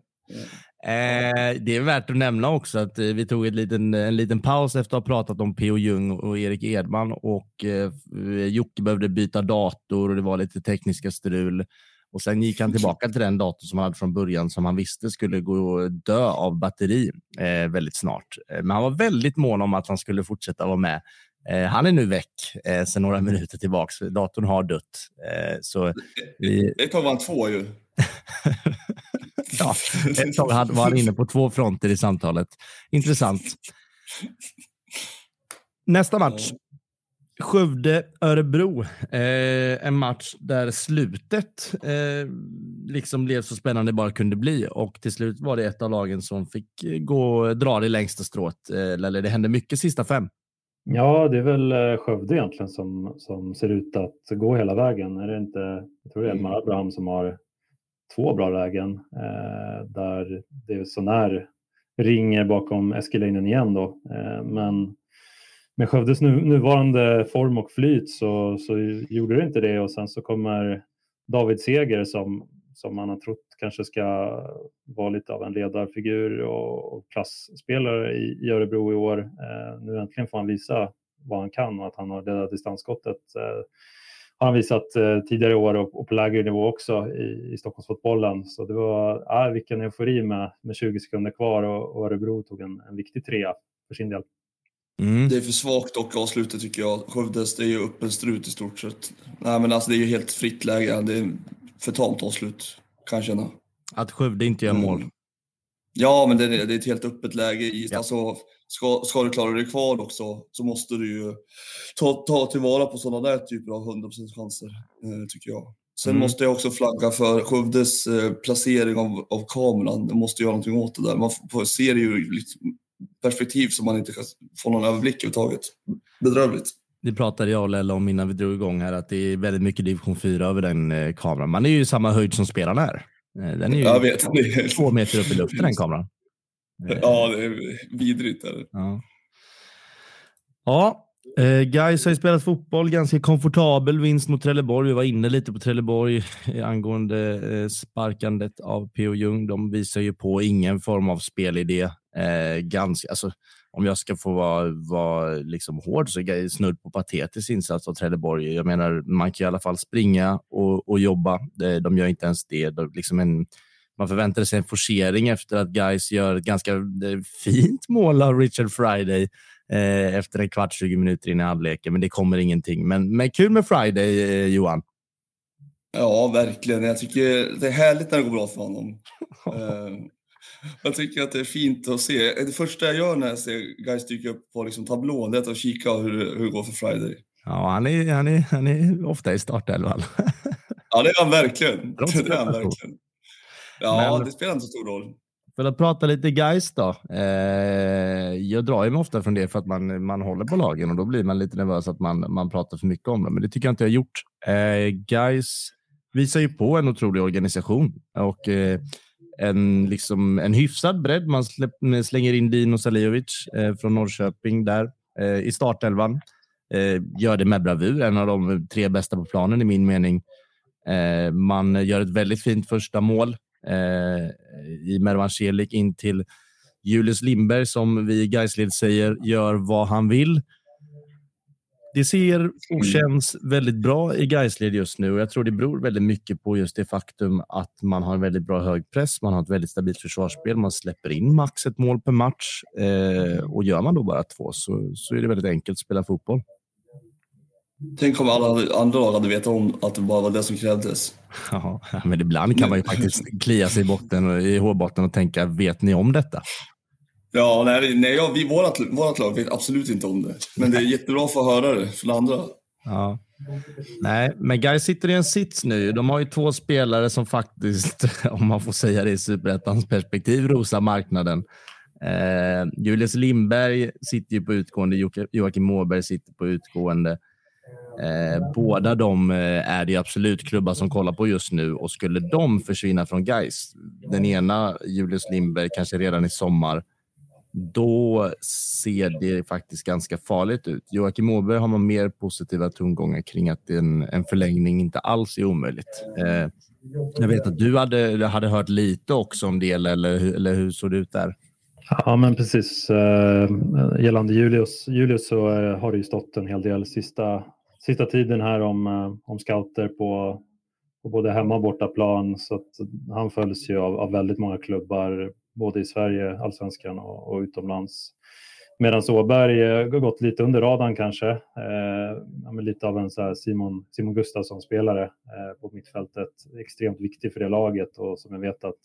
Eh, det är värt att nämna också att eh, vi tog ett liten, en liten paus efter att ha pratat om P.O. Jung och Erik Edman och eh, Jocke behövde byta dator och det var lite tekniska strul. Och sen gick han tillbaka till den dator som han hade från början som han visste skulle gå dö av batteri eh, väldigt snart. Eh, men han var väldigt mån om att han skulle fortsätta vara med. Eh, han är nu väck eh, sedan några minuter tillbaks. Datorn har dött. Eh, så vi... Tag var han två ju. [laughs] ja, [laughs] ett tag var han inne på två fronter i samtalet. Intressant. Nästa match. Skövde-Örebro. Eh, en match där slutet eh, liksom blev så spännande det bara kunde bli och till slut var det ett av lagen som fick gå dra det längsta strået. Eh, eller det hände mycket sista fem. Ja, det är väl eh, Skövde egentligen som, som ser ut att gå hela vägen. Är det inte, jag tror det är Elmar Abraham som har två bra lägen eh, där det är sånär ringer bakom Eskelinen igen då. Eh, men med Skövdes nu, nuvarande form och flyt så, så gjorde det inte det och sen så kommer David Seger som, som man har trott kanske ska vara lite av en ledarfigur och, och klassspelare i, i Örebro i år. Eh, nu äntligen får han visa vad han kan och att han har ledat distansskottet. Eh, har han visat eh, tidigare år och, och, på lägre nivå också i, i Stockholmsfotbollen. Så det var, ja, vilken eufori med, med 20 sekunder kvar och, och Örebro tog en, en viktig trea för sin del. Mm. Det är för svagt dock avslutet tycker jag. Skövdes, det är ju öppen strut i stort sett. Nej men alltså det är ju helt fritt läge. Det är för tamt avslut kan jag känna. Att Skövde inte gör mål? Mm. Ja, men det är, det är ett helt öppet läge. I, ja. alltså, ska, ska du klara dig kvar också så måste du ju ta, ta tillvara på sådana där typer av 100% chanser, eh, tycker jag. Sen mm. måste jag också flagga för Skövdes eh, placering av, av kameran. De måste göra någonting åt det där. Man får, ser ju lite perspektiv som man inte kan få någon överblick överhuvudtaget. Bedrövligt. Det pratade jag och Lella om innan vi drog igång här, att det är väldigt mycket division 4 över den eh, kameran. Man är ju i samma höjd som spelarna är. Eh, den är ju jag vet, [laughs] två meter upp i luften den kameran. Ja, det är vidrigt. Är det. Ja. Ja, eh, Gais har ju spelat fotboll, ganska komfortabel vinst mot Trelleborg. Vi var inne lite på Trelleborg eh, angående eh, sparkandet av P.O. Jung. De visar ju på ingen form av spelidé. Eh, ganska, alltså, om jag ska få vara, vara liksom hård så är det snudd på patetisk insats av Trelleborg. Jag menar, man kan i alla fall springa och, och jobba. De gör inte ens det. De, liksom en, man förväntade sig en forcering efter att Guys gör ett ganska fint mål av Richard Friday eh, efter en kvart, 20 minuter in i halvleken, men det kommer ingenting. Men, men kul med Friday, eh, Johan. Ja, verkligen. Jag tycker det är härligt när det går bra för honom. [laughs] eh, jag tycker att det är fint att se. Det första jag gör när jag ser Guys dyka upp på liksom tablån det är att kika hur, hur det går för Friday. Ja, han är, han är, han är ofta i startelvan. [laughs] ja, det är han verkligen. Det är han verkligen. Ja, Men, det spelar inte så stor roll. För att prata lite guys då. Eh, jag drar ju mig ofta från det för att man, man håller på lagen och då blir man lite nervös att man, man pratar för mycket om det. Men det tycker jag inte jag har gjort. Eh, guys visar ju på en otrolig organisation och eh, en, liksom, en hyfsad bredd. Man släpp, slänger in Dino Saliovic eh, från Norrköping där eh, i startelvan. Eh, gör det med bravur, en av de tre bästa på planen i min mening. Eh, man gör ett väldigt fint första mål i Mervan Celik in till Julius Lindberg som vi i Gaisled säger gör vad han vill. Det ser och känns väldigt bra i Gaisled just nu och jag tror det beror väldigt mycket på just det faktum att man har en väldigt bra hög press, man har ett väldigt stabilt försvarsspel, man släpper in max ett mål per match eh, och gör man då bara två så, så är det väldigt enkelt att spela fotboll. Tänk om alla andra hade vetat om att det bara var det som krävdes. Ja, men ibland kan man ju faktiskt klia sig i, botten, i hårbotten och tänka, vet ni om detta? Ja, nej, nej ja, vi, vårat, vårat lag vet absolut inte om det. Men det är jättebra att få höra det från andra. Ja. Nej, men Guys sitter i en sits nu. De har ju två spelare som faktiskt, [laughs] om man får säga det i superettans perspektiv, rosar marknaden. Eh, Julius Lindberg sitter ju på utgående, Joakim Måberg sitter på utgående. Eh, båda de eh, är det absolut klubbar som kollar på just nu och skulle de försvinna från Geis, den ena Julius Lindberg kanske redan i sommar, då ser det faktiskt ganska farligt ut. Joakim Åberg har man mer positiva tongångar kring att en, en förlängning inte alls är omöjligt. Eh, jag vet att du hade, hade hört lite också om det, eller, eller hur såg det ut där? Ja, men precis. Eh, gällande Julius, Julius så eh, har det ju stått en hel del sista, sista tiden här om, eh, om scouter på, på både hemma och bortaplan. Så att han följs ju av, av väldigt många klubbar, både i Sverige, allsvenskan och, och utomlands. Medan Åberg eh, har gått lite under radarn kanske. Eh, lite av en så Simon, Simon Gustafsson-spelare eh, på mittfältet. Extremt viktig för det laget och som jag vet att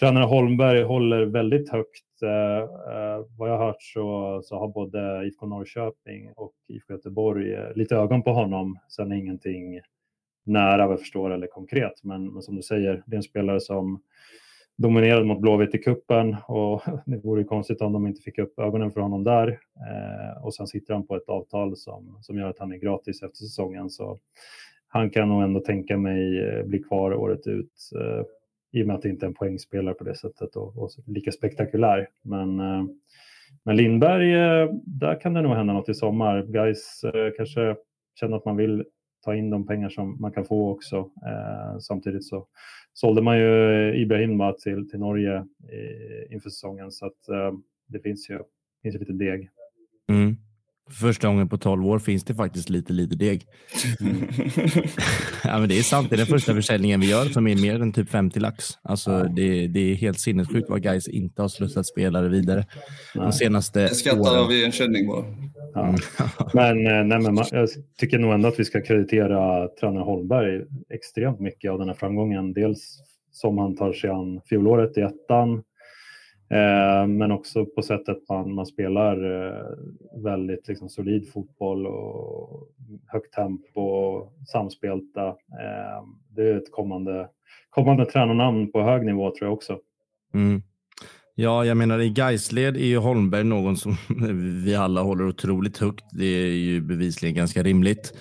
tränare Holmberg håller väldigt högt. Eh, eh, vad jag har hört så, så har både IFK Norrköping och IFK Göteborg eh, lite ögon på honom. Sen är ingenting nära vad jag förstår eller konkret. Men, men som du säger, det är en spelare som dominerade mot Blåvitt i kuppen och [laughs] det vore konstigt om de inte fick upp ögonen för honom där. Eh, och sen sitter han på ett avtal som, som gör att han är gratis efter säsongen. Så han kan nog ändå tänka mig eh, bli kvar året ut. Eh, i och med att det inte är en poängspelare på det sättet och, och lika spektakulär. Men, eh, men Lindberg, eh, där kan det nog hända något i sommar. Guys eh, kanske känner att man vill ta in de pengar som man kan få också. Eh, samtidigt så sålde man ju Ibrahim till, till Norge eh, inför säsongen så att eh, det finns ju, finns ju lite deg. Mm. För första gången på 12 år finns det faktiskt lite, lite deg. Mm. [laughs] ja, men det är sant. Det är den första försäljningen vi gör som är mer än typ 50 lax. Alltså, det, det är helt sinnessjukt vad guys inte har slussat spelare vidare. De senaste jag skrattar av igenkänning bara. Ja. Mm. [laughs] men, eh, nej, men jag tycker nog ändå att vi ska kreditera tränare Holmberg extremt mycket av den här framgången. Dels som han tar sig an fjolåret i ettan Eh, men också på sättet man, man spelar eh, väldigt liksom, solid fotboll och högt tempo och samspelta. Eh, det är ett kommande, kommande tränarnamn på hög nivå tror jag också. Mm. Ja, jag menar i Gaisled är ju Holmberg någon som [laughs] vi alla håller otroligt högt. Det är ju bevisligen ganska rimligt.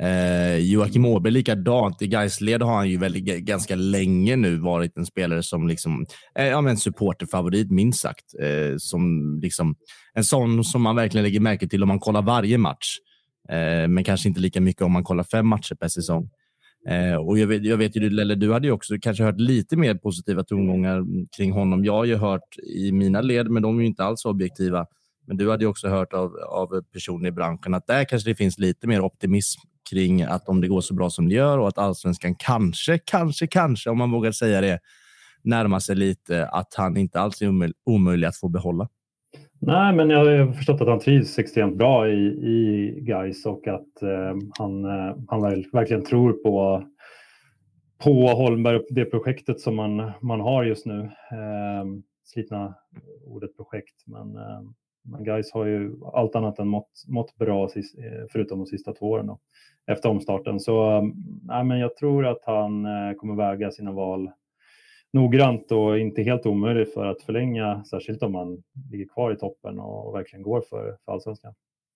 Eh, Joakim Åberg likadant. I Gaisled har han ju väldigt, ganska länge nu varit en spelare som liksom, eh, ja, en supporterfavorit minst sagt. Eh, som liksom, en sån som man verkligen lägger märke till om man kollar varje match. Eh, men kanske inte lika mycket om man kollar fem matcher per säsong. Eh, och jag vet, jag vet ju, eller du hade ju också kanske hört lite mer positiva tongångar kring honom. Jag har ju hört i mina led, men de är ju inte alls objektiva. Men du hade ju också hört av, av personer i branschen att där kanske det finns lite mer optimism kring att om det går så bra som det gör och att allsvenskan kanske, kanske, kanske, om man vågar säga det, närmar sig lite att han inte alls är omöjlig att få behålla. Nej, men jag har förstått att han trivs extremt bra i, i Gais och att eh, han, eh, han verkligen tror på, på Holmberg och det projektet som man, man har just nu. Eh, slitna ordet projekt, men, eh, men Gais har ju allt annat än mått, mått bra eh, förutom de sista två åren. Då efter omstarten. Så nej, men jag tror att han eh, kommer väga sina val noggrant och inte helt omöjlig för att förlänga, särskilt om man ligger kvar i toppen och verkligen går för, för allsvenskan.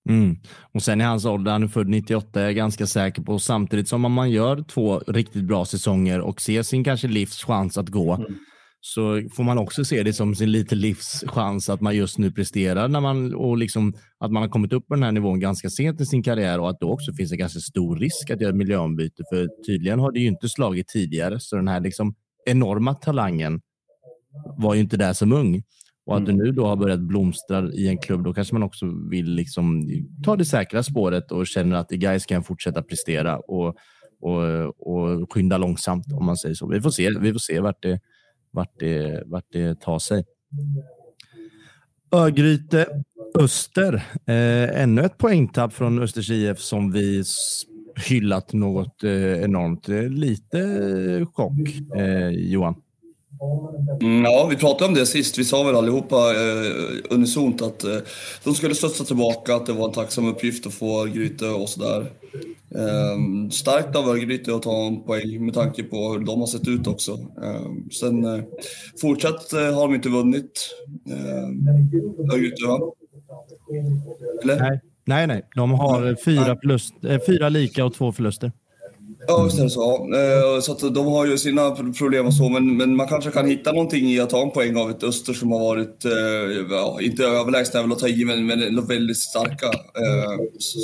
Mm. Och sen i hans ålder, han är född 98, är jag ganska säker på. Samtidigt som om man gör två riktigt bra säsonger och ser sin kanske livs chans att gå, mm så får man också se det som sin lite livschans att man just nu presterar när man, och liksom, att man har kommit upp på den här nivån ganska sent i sin karriär och att då också finns en ganska stor risk att göra ett miljöombyte. För tydligen har det ju inte slagit tidigare, så den här liksom enorma talangen var ju inte där som ung. Och att du nu då har börjat blomstra i en klubb, då kanske man också vill liksom ta det säkra spåret och känner att i Gais kan fortsätta prestera och, och, och skynda långsamt om man säger så. Vi får se, vi får se vart, det, vart, det, vart det tar sig. Örgryte Öster. Eh, ännu ett poängtapp från Östers IF som vi hyllat något eh, enormt. Eh, lite chock, eh, Johan. Mm, ja, vi pratade om det sist. Vi sa väl allihopa eh, unisont att eh, de skulle studsa tillbaka, att det var en tacksam uppgift att få Gryte och sådär. Eh, starkt av Örgryte att ta en poäng med tanke på hur de har sett ut också. Eh, sen eh, fortsatt eh, har de inte vunnit. Eh, Örgryte, va? Eller? Nej, nej, nej. De har fyra, plus, eh, fyra lika och två förluster. Ja, visst är det så. Eh, så de har ju sina problem och så, men, men man kanske kan hitta någonting i att ta en poäng av ett Öster som har varit, eh, ja, inte överlägsna är väl att ta i, men, men väldigt starka. Eh, så,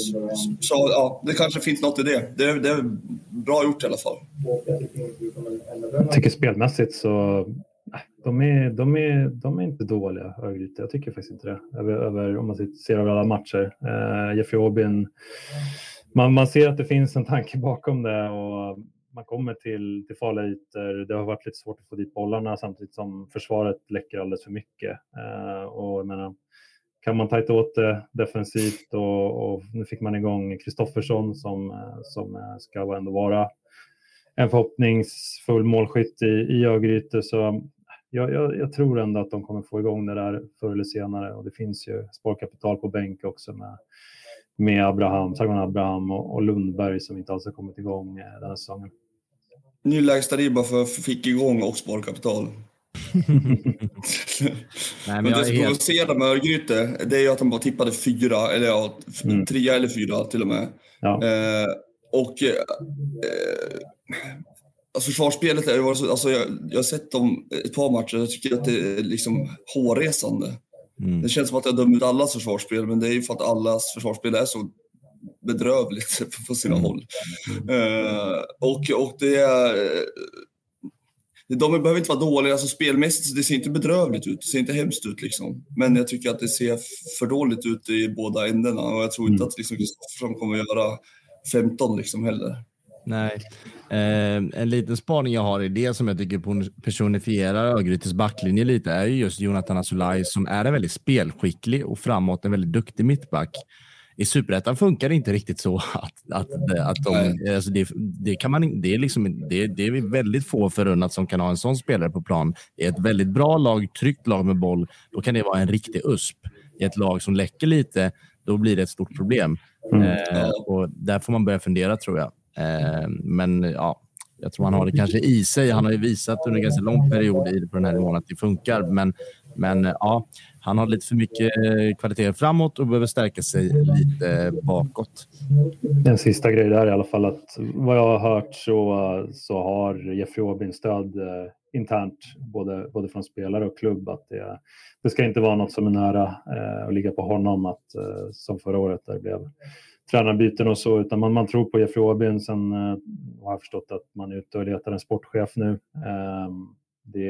så, ja, det kanske finns något i det. det. Det är bra gjort i alla fall. Jag tycker spelmässigt så de är, de är, de är inte dåliga, Örgryte. Jag tycker faktiskt inte det. Över, över, om man ser över alla matcher. Eh, Jeffrey Aubin man, man ser att det finns en tanke bakom det och man kommer till, till farliga ytor. Det har varit lite svårt att få dit bollarna samtidigt som försvaret läcker alldeles för mycket. Eh, och jag menar, kan man tajta åt det defensivt och, och nu fick man igång Kristoffersson som, eh, som eh, ska ändå vara en förhoppningsfull målskytt i, i Örgryte. Så eh, jag, jag, jag, tror ändå att de kommer få igång det där förr eller senare och det finns ju sparkapital på bänk också med med Abraham, Sagman Abraham och, och, Lundberg som inte alls har kommit igång eh, den här säsongen. Ny lägsta ribba för fick igång och sparkapital. [laughs] Nej, men, men det som helt... provocerar med Örgryte, det är ju att de bara tippade fyra, eller ja, mm. trea eller fyra till och med. Ja. Eh, och eh, alltså försvarsspelet, är, alltså jag, jag har sett dem ett par matcher, jag tycker att det är liksom hårresande. Mm. Det känns som att jag dömer ut allas försvarsspel, men det är ju för att allas försvarsspel är så bedrövligt [laughs] på sina mm. håll. Uh, och, och det är... De behöver inte vara dåliga, alltså spelmässigt det ser inte bedrövligt ut, det ser inte hemskt ut liksom. Men jag tycker att det ser för dåligt ut i båda ändarna och jag tror inte mm. att liksom Kristoffersson kommer att göra 15 liksom heller. Nej. Eh, en liten spaning jag har i det som jag tycker personifierar Örgrytes backlinje lite är just Jonathan Asulaj som är en väldigt spelskicklig och framåt en väldigt duktig mittback. I superettan funkar det inte riktigt så [laughs] att, att, att de, alltså det, det, kan man, det, är liksom, det, det är väldigt få förunnat som kan ha en sån spelare på plan. I ett väldigt bra lag, tryggt lag med boll, då kan det vara en riktig USP. I ett lag som läcker lite, då blir det ett stort problem. Mm. Eh, och där får man börja fundera tror jag. Eh, men ja, jag tror han har det kanske i sig. Han har ju visat under en ganska lång period på den här nivån att det funkar. Men, men ja, han har lite för mycket eh, kvaliteter framåt och behöver stärka sig lite bakåt. En sista grej där i alla fall att vad jag har hört så, så har Jeffrey Aubin stöd eh, internt både, både från spelare och klubb att det, det ska inte vara något som är nära eh, att ligga på honom att eh, som förra året där det blev tränarbyten och så, utan man, man tror på Jeffrey Åbyn. Sen eh, har jag förstått att man är ute och letar en sportchef nu. Eh, det,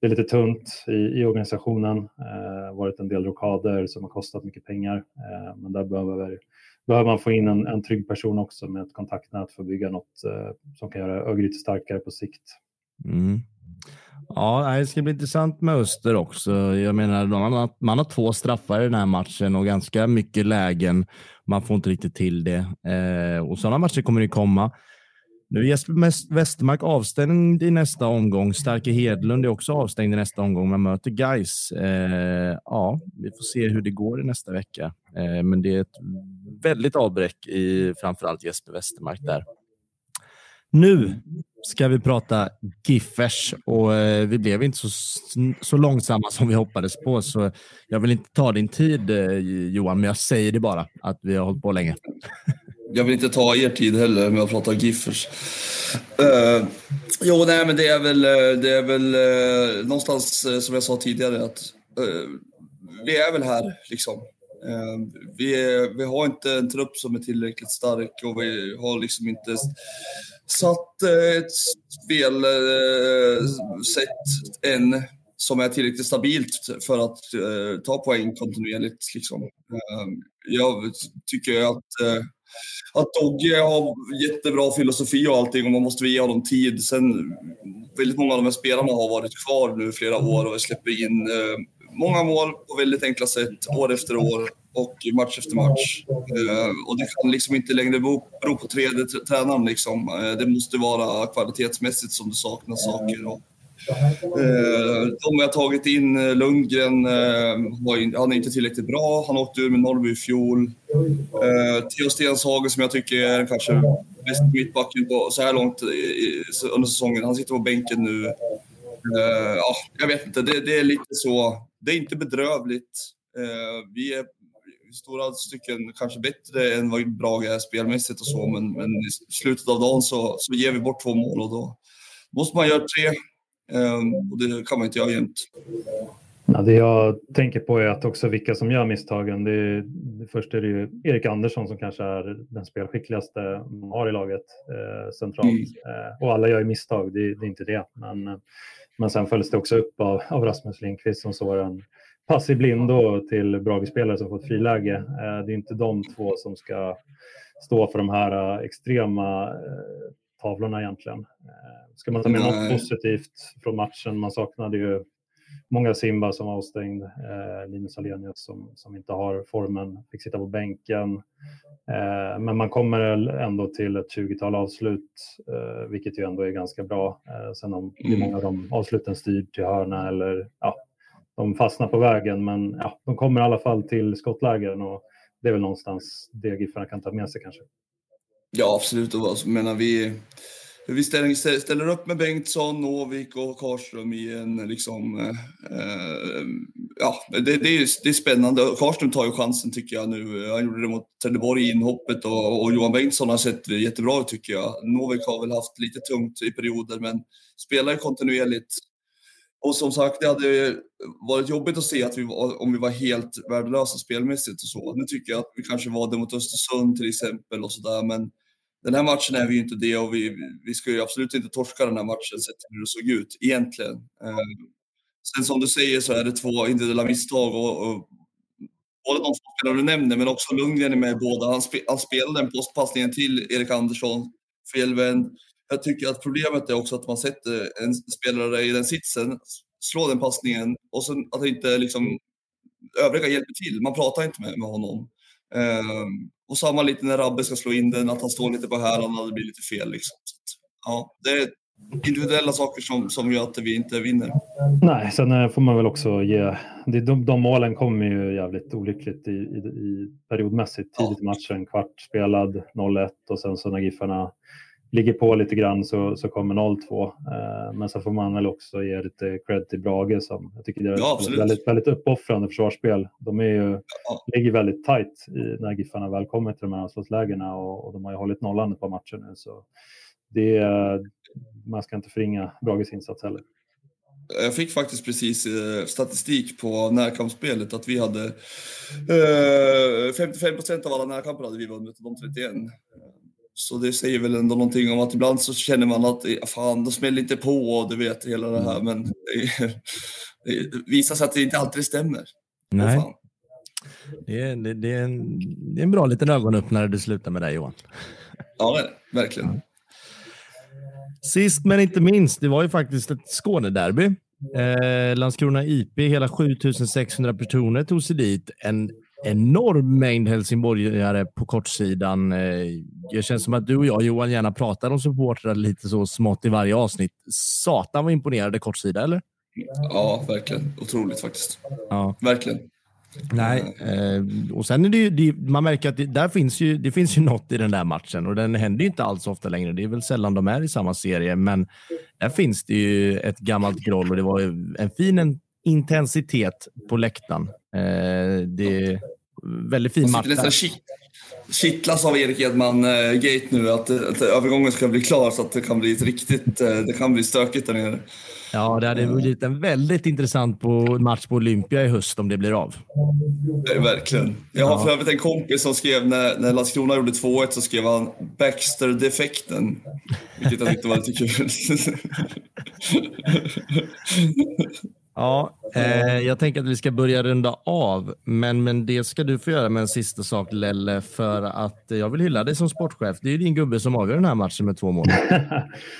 det, är lite tunt i, i organisationen. Eh, varit en del rockader som har kostat mycket pengar, eh, men där behöver, behöver man få in en, en trygg person också med ett kontaktnät för att bygga något eh, som kan göra Örgryte starkare på sikt. Mm. Ja, det ska bli intressant med Öster också. Jag menar, man har, man har två straffar i den här matchen och ganska mycket lägen. Man får inte riktigt till det. Eh, och sådana matcher kommer det komma. Nu är Jesper Westermark avstängd i nästa omgång. Starke Hedlund är också avstängd i nästa omgång. Man möter Geis. Eh, ja, vi får se hur det går i nästa vecka. Eh, men det är ett väldigt avbräck i framförallt Jesper Westermark där. Nu ska vi prata Giffers och eh, vi blev inte så, så långsamma som vi hoppades på. Så jag vill inte ta din tid eh, Johan, men jag säger det bara att vi har hållit på länge. [laughs] Jag vill inte ta er tid heller med att prata Giffers. Uh, jo, nej, men det är väl, det är väl uh, någonstans uh, som jag sa tidigare att vi är väl här liksom. vi, vi har inte en trupp som är tillräckligt stark och vi har liksom inte satt eh, ett spelsätt eh, en som är tillräckligt stabilt för att uh, ta poäng kontinuerligt. Liksom. Uh, jag tycker att, uh, att Dogge har jättebra filosofi och allting och man måste ge honom tid. Sen, väldigt många av de här spelarna har varit kvar nu flera år och släpper in många mål på väldigt enkla sätt år efter år och match efter match. Eh, och det kan liksom inte längre bero, på tredje tränaren. Liksom. Eh, det måste vara kvalitetsmässigt som det saknas saker. Och, Eh, de har tagit in, eh, Lundgren, eh, han är inte tillräckligt bra. Han åkte ur med Norrby i fjol. Theo Stenshage som jag tycker är kanske bäst mittbacken på så här långt under säsongen. Han sitter på bänken nu. Ja, jag vet inte, det, det är lite så. Det är inte bedrövligt. Vi är stora stycken kanske bättre än vad Brage är spelmässigt och så, men, men i slutet av dagen så, så ger vi bort två mål och då måste man göra tre. Ehm, och det kan man inte göra jämt. Ja, det jag tänker på är att också vilka som gör misstagen. Det är, först är det ju Erik Andersson som kanske är den spelskickligaste man har i laget eh, centralt. Mm. Eh, och alla gör ju misstag, det, det, är inte det. Men, men sen följs det också upp av, av Rasmus Lindqvist som såg en pass i blindo till Brage-spelare som fått friläge. Eh, det är inte de två som ska stå för de här eh, extrema eh, tavlorna egentligen. Ska man ta med något positivt från matchen, man saknade ju många Simba som var avstängd, eh, Linus Alenius som, som inte har formen, fick sitta på bänken. Eh, men man kommer ändå till ett 20-tal avslut, eh, vilket ju ändå är ganska bra. Eh, sen om mm. många av de avsluten styr till hörna eller ja, de fastnar på vägen, men ja, de kommer i alla fall till skottlägen och det är väl någonstans det Giffarna kan ta med sig kanske. Ja, absolut. Och menar, vi, vi ställer, ställer upp med Bengtsson, Novik och Karlström i en liksom... Eh, eh ja, det, det, är, det är spännande. Karlström tar ju chansen tycker jag nu. Han gjorde det mot Trelleborg i inhoppet och, och, Johan Bengtsson har sett jättebra ut tycker jag. Novik har väl haft lite tungt i perioder men spelar kontinuerligt. Och som sagt, det hade varit jobbigt att se att vi var, om vi var helt värdelösa spelmässigt och så. Nu tycker jag att vi kanske var det mot Östersund till exempel och sådär, men den här matchen är vi ju inte det och vi, vi ska ju absolut inte torska den här matchen sett till hur det såg ut egentligen. Ehm, sen som du säger så är det två individuella misstag och, och både de två spelare du nämner men också Lundgren är med i båda. Han, spe, han spelade den postpassningen till Erik Andersson, felvänd. Jag tycker att problemet är också att man sätter en spelare i den sitsen, slår den passningen och sen att inte liksom övriga hjälper till. Man pratar inte med, med honom. Um, och samma lite när Rabbe ska slå in den, att han står lite på hälarna, det blir lite fel. Liksom. ja, det är individuella saker som, som gör att vi inte vinner. Nej, sen eh, får man väl också ge... De, de målen kommer ju jävligt olyckligt i, i, i periodmässigt. Tidigt i matchen, kvart spelad, 0-1 och sen så när Giffarna ligger på lite grann så, så kommer 0-2. Eh, men så får man väl också ge lite cred till Brage som jag tycker det är ja, väldigt, väldigt uppoffrande försvarsspel. De är ju, ja. ligger väldigt tajt i, när Giffarna väl kommer till de här anslagslägena och, och, de har ju hållit nollan ett par matcher nu. Så det, man ska inte förringa Brages insats heller. Jag fick faktiskt precis eh, statistik på närkampsspelet att vi hade eh, 55 procent av alla närkamper hade vi vunnit och de 31. Så det säger väl ändå någonting om att ibland så känner man att fan, de smäller inte på och du vet hela det här. Men det, det visar sig att det inte alltid stämmer. Nej. Det är, det, det, är en, det är en bra liten ögonöppnare du slutar med där Johan. Ja, verkligen. Sist men inte minst, det var ju faktiskt ett Skånederby. Eh, Landskrona IP, hela 7600 personer tog sig dit. En enorm mängd helsingborgare på kortsidan. Eh, det känns som att du och jag, Johan, gärna pratar om supportrar lite så smått i varje avsnitt. Satan vad imponerade kortsida, eller? Ja, verkligen. Otroligt faktiskt. Ja. Verkligen. Nej, eh, och sen är det ju, man märker att det, där finns ju, det finns ju något i den där matchen och den händer ju inte alls ofta längre. Det är väl sällan de är i samma serie, men där finns det ju ett gammalt groll och det var ju en fin intensitet på läktaren. Eh, det är väldigt fin match. nästan kittlas av Erik Edman-gate eh, nu, att, att övergången ska bli klar så att det kan bli ett riktigt, eh, det kan bli stökigt där nere. Ja, det hade blivit en väldigt intressant på match på Olympia i höst om det blir av. Det verkligen. Jag har ja. för övrigt en kompis som skrev när, när Landskrona gjorde 2-1 så skrev han Baxter-defekten. Vilket jag tyckte var lite kul. [laughs] Ja, eh, jag tänker att vi ska börja runda av, men, men det ska du få göra med en sista sak Lelle, för att jag vill hylla dig som sportchef. Det är ju din gubbe som avgör den här matchen med två mål. [laughs]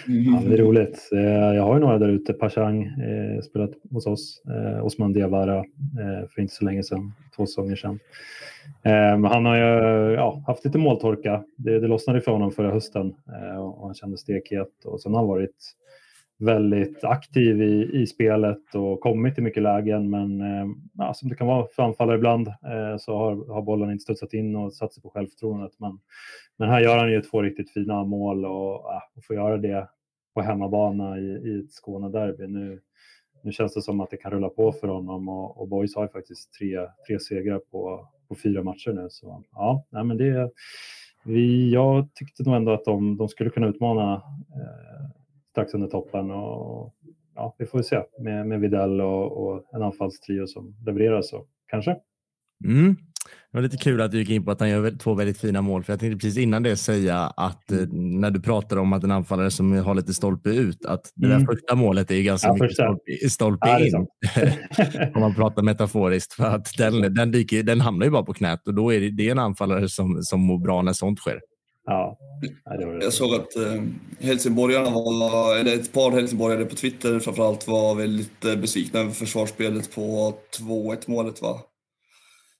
ja, det är roligt. Eh, jag har ju några där ute. Pashang eh, spelat hos oss. Eh, Osman Diawara eh, för inte så länge sedan, två säsonger sedan. Eh, han har ju ja, haft lite måltorka. Det, det lossnade för honom förra hösten eh, och han kände stekhet och sen har han varit väldigt aktiv i, i spelet och kommit till mycket lägen. Men eh, ja, som det kan vara för anfallare ibland eh, så har, har bollen inte studsat in och satt sig på självförtroendet. Men, men här gör han ju två riktigt fina mål och, eh, och får göra det på hemmabana i, i ett Skånederby. Nu, nu känns det som att det kan rulla på för honom och, och Boys har ju faktiskt tre, tre segrar på, på fyra matcher nu. Så ja, nej, men det, vi, jag tyckte nog ändå att de, de skulle kunna utmana eh, strax under toppen. Och, ja, vi får se med, med Videll och, och en anfallstrio som levererar så kanske. Mm. Det var lite kul att du gick in på att han gör två väldigt fina mål. För jag tänkte precis innan det säga att eh, när du pratar om att en anfallare som har lite stolpe ut, att det mm. där första målet är ganska ja, mycket stolpe, stolpe ja, in. [laughs] om man pratar metaforiskt. För att den, den, dyker, den hamnar ju bara på knät och då är det, det är en anfallare som, som mår bra när sånt sker. Ja. Jag såg att eh, helsingborgarna var, eller ett par helsingborgare på Twitter framförallt var väldigt besvikna över försvarsspelet på 2-1 målet va?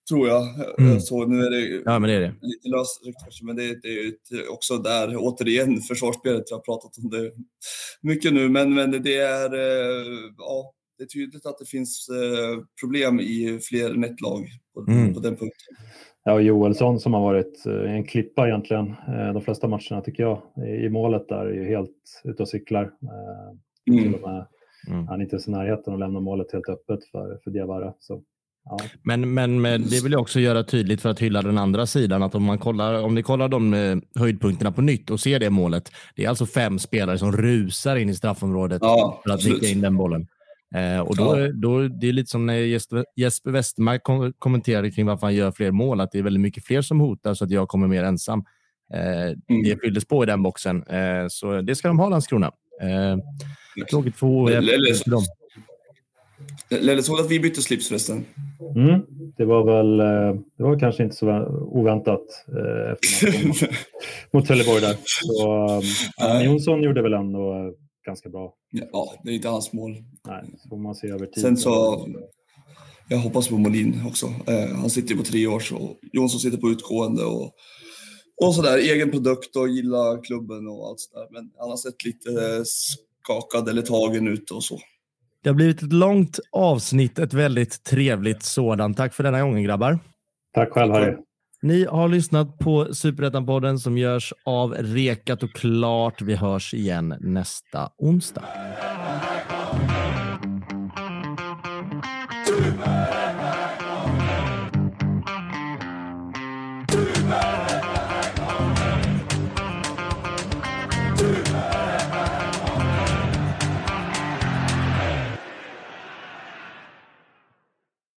Tror jag. Mm. Så nu är det, ja, men det är det. lite lösryckt kanske, men det, det är också där, återigen, försvarsspelet. Jag har pratat om det mycket nu, men, men det är, eh, ja, det är tydligt att det finns eh, problem i fler nätlag på, mm. på den punkten. Ja, Joelsson som har varit eh, en klippa egentligen de flesta matcherna tycker jag i målet där är ju helt ute och cyklar. Mm. Och med, mm. Han är inte ens i närheten att lämna målet helt öppet för, för Diawara. Så men, men, men det vill jag också göra tydligt för att hylla den andra sidan. Att om, man kollar, om ni kollar de eh, höjdpunkterna på nytt och ser det målet. Det är alltså fem spelare som rusar in i straffområdet ja, för att nicka in den bollen. Eh, och då, ja. då, det är lite som när Jesper, Westermark kom, kommenterade kring varför han gör fler mål. Att det är väldigt mycket fler som hotar så att jag kommer mer ensam. Eh, mm. Det fylldes på i den boxen. Eh, så det ska de ha, Landskrona. Eh, tråkigt för, dem. Lelle, såg att vi bytte slips förresten? Mm, det var väl eh, det var kanske inte så oväntat eh, efter [laughs] mot Trelleborg där. Så, um, Jonsson gjorde väl ändå ganska bra. Ja, det är inte hans mål. Nej, så får man se över tid. Sen så, jag hoppas på Molin också. Eh, han sitter ju på tre år så Jonsson sitter på utgående och, och sådär. Egen produkt och gillar klubben och allt sådär. Men han har sett lite skakad eller tagen ut och så. Det har blivit ett långt avsnitt, ett väldigt trevligt sådant. Tack för denna gången grabbar. Tack själv Harry. Ni har lyssnat på Superettan-podden som görs av Rekat och Klart. Vi hörs igen nästa onsdag.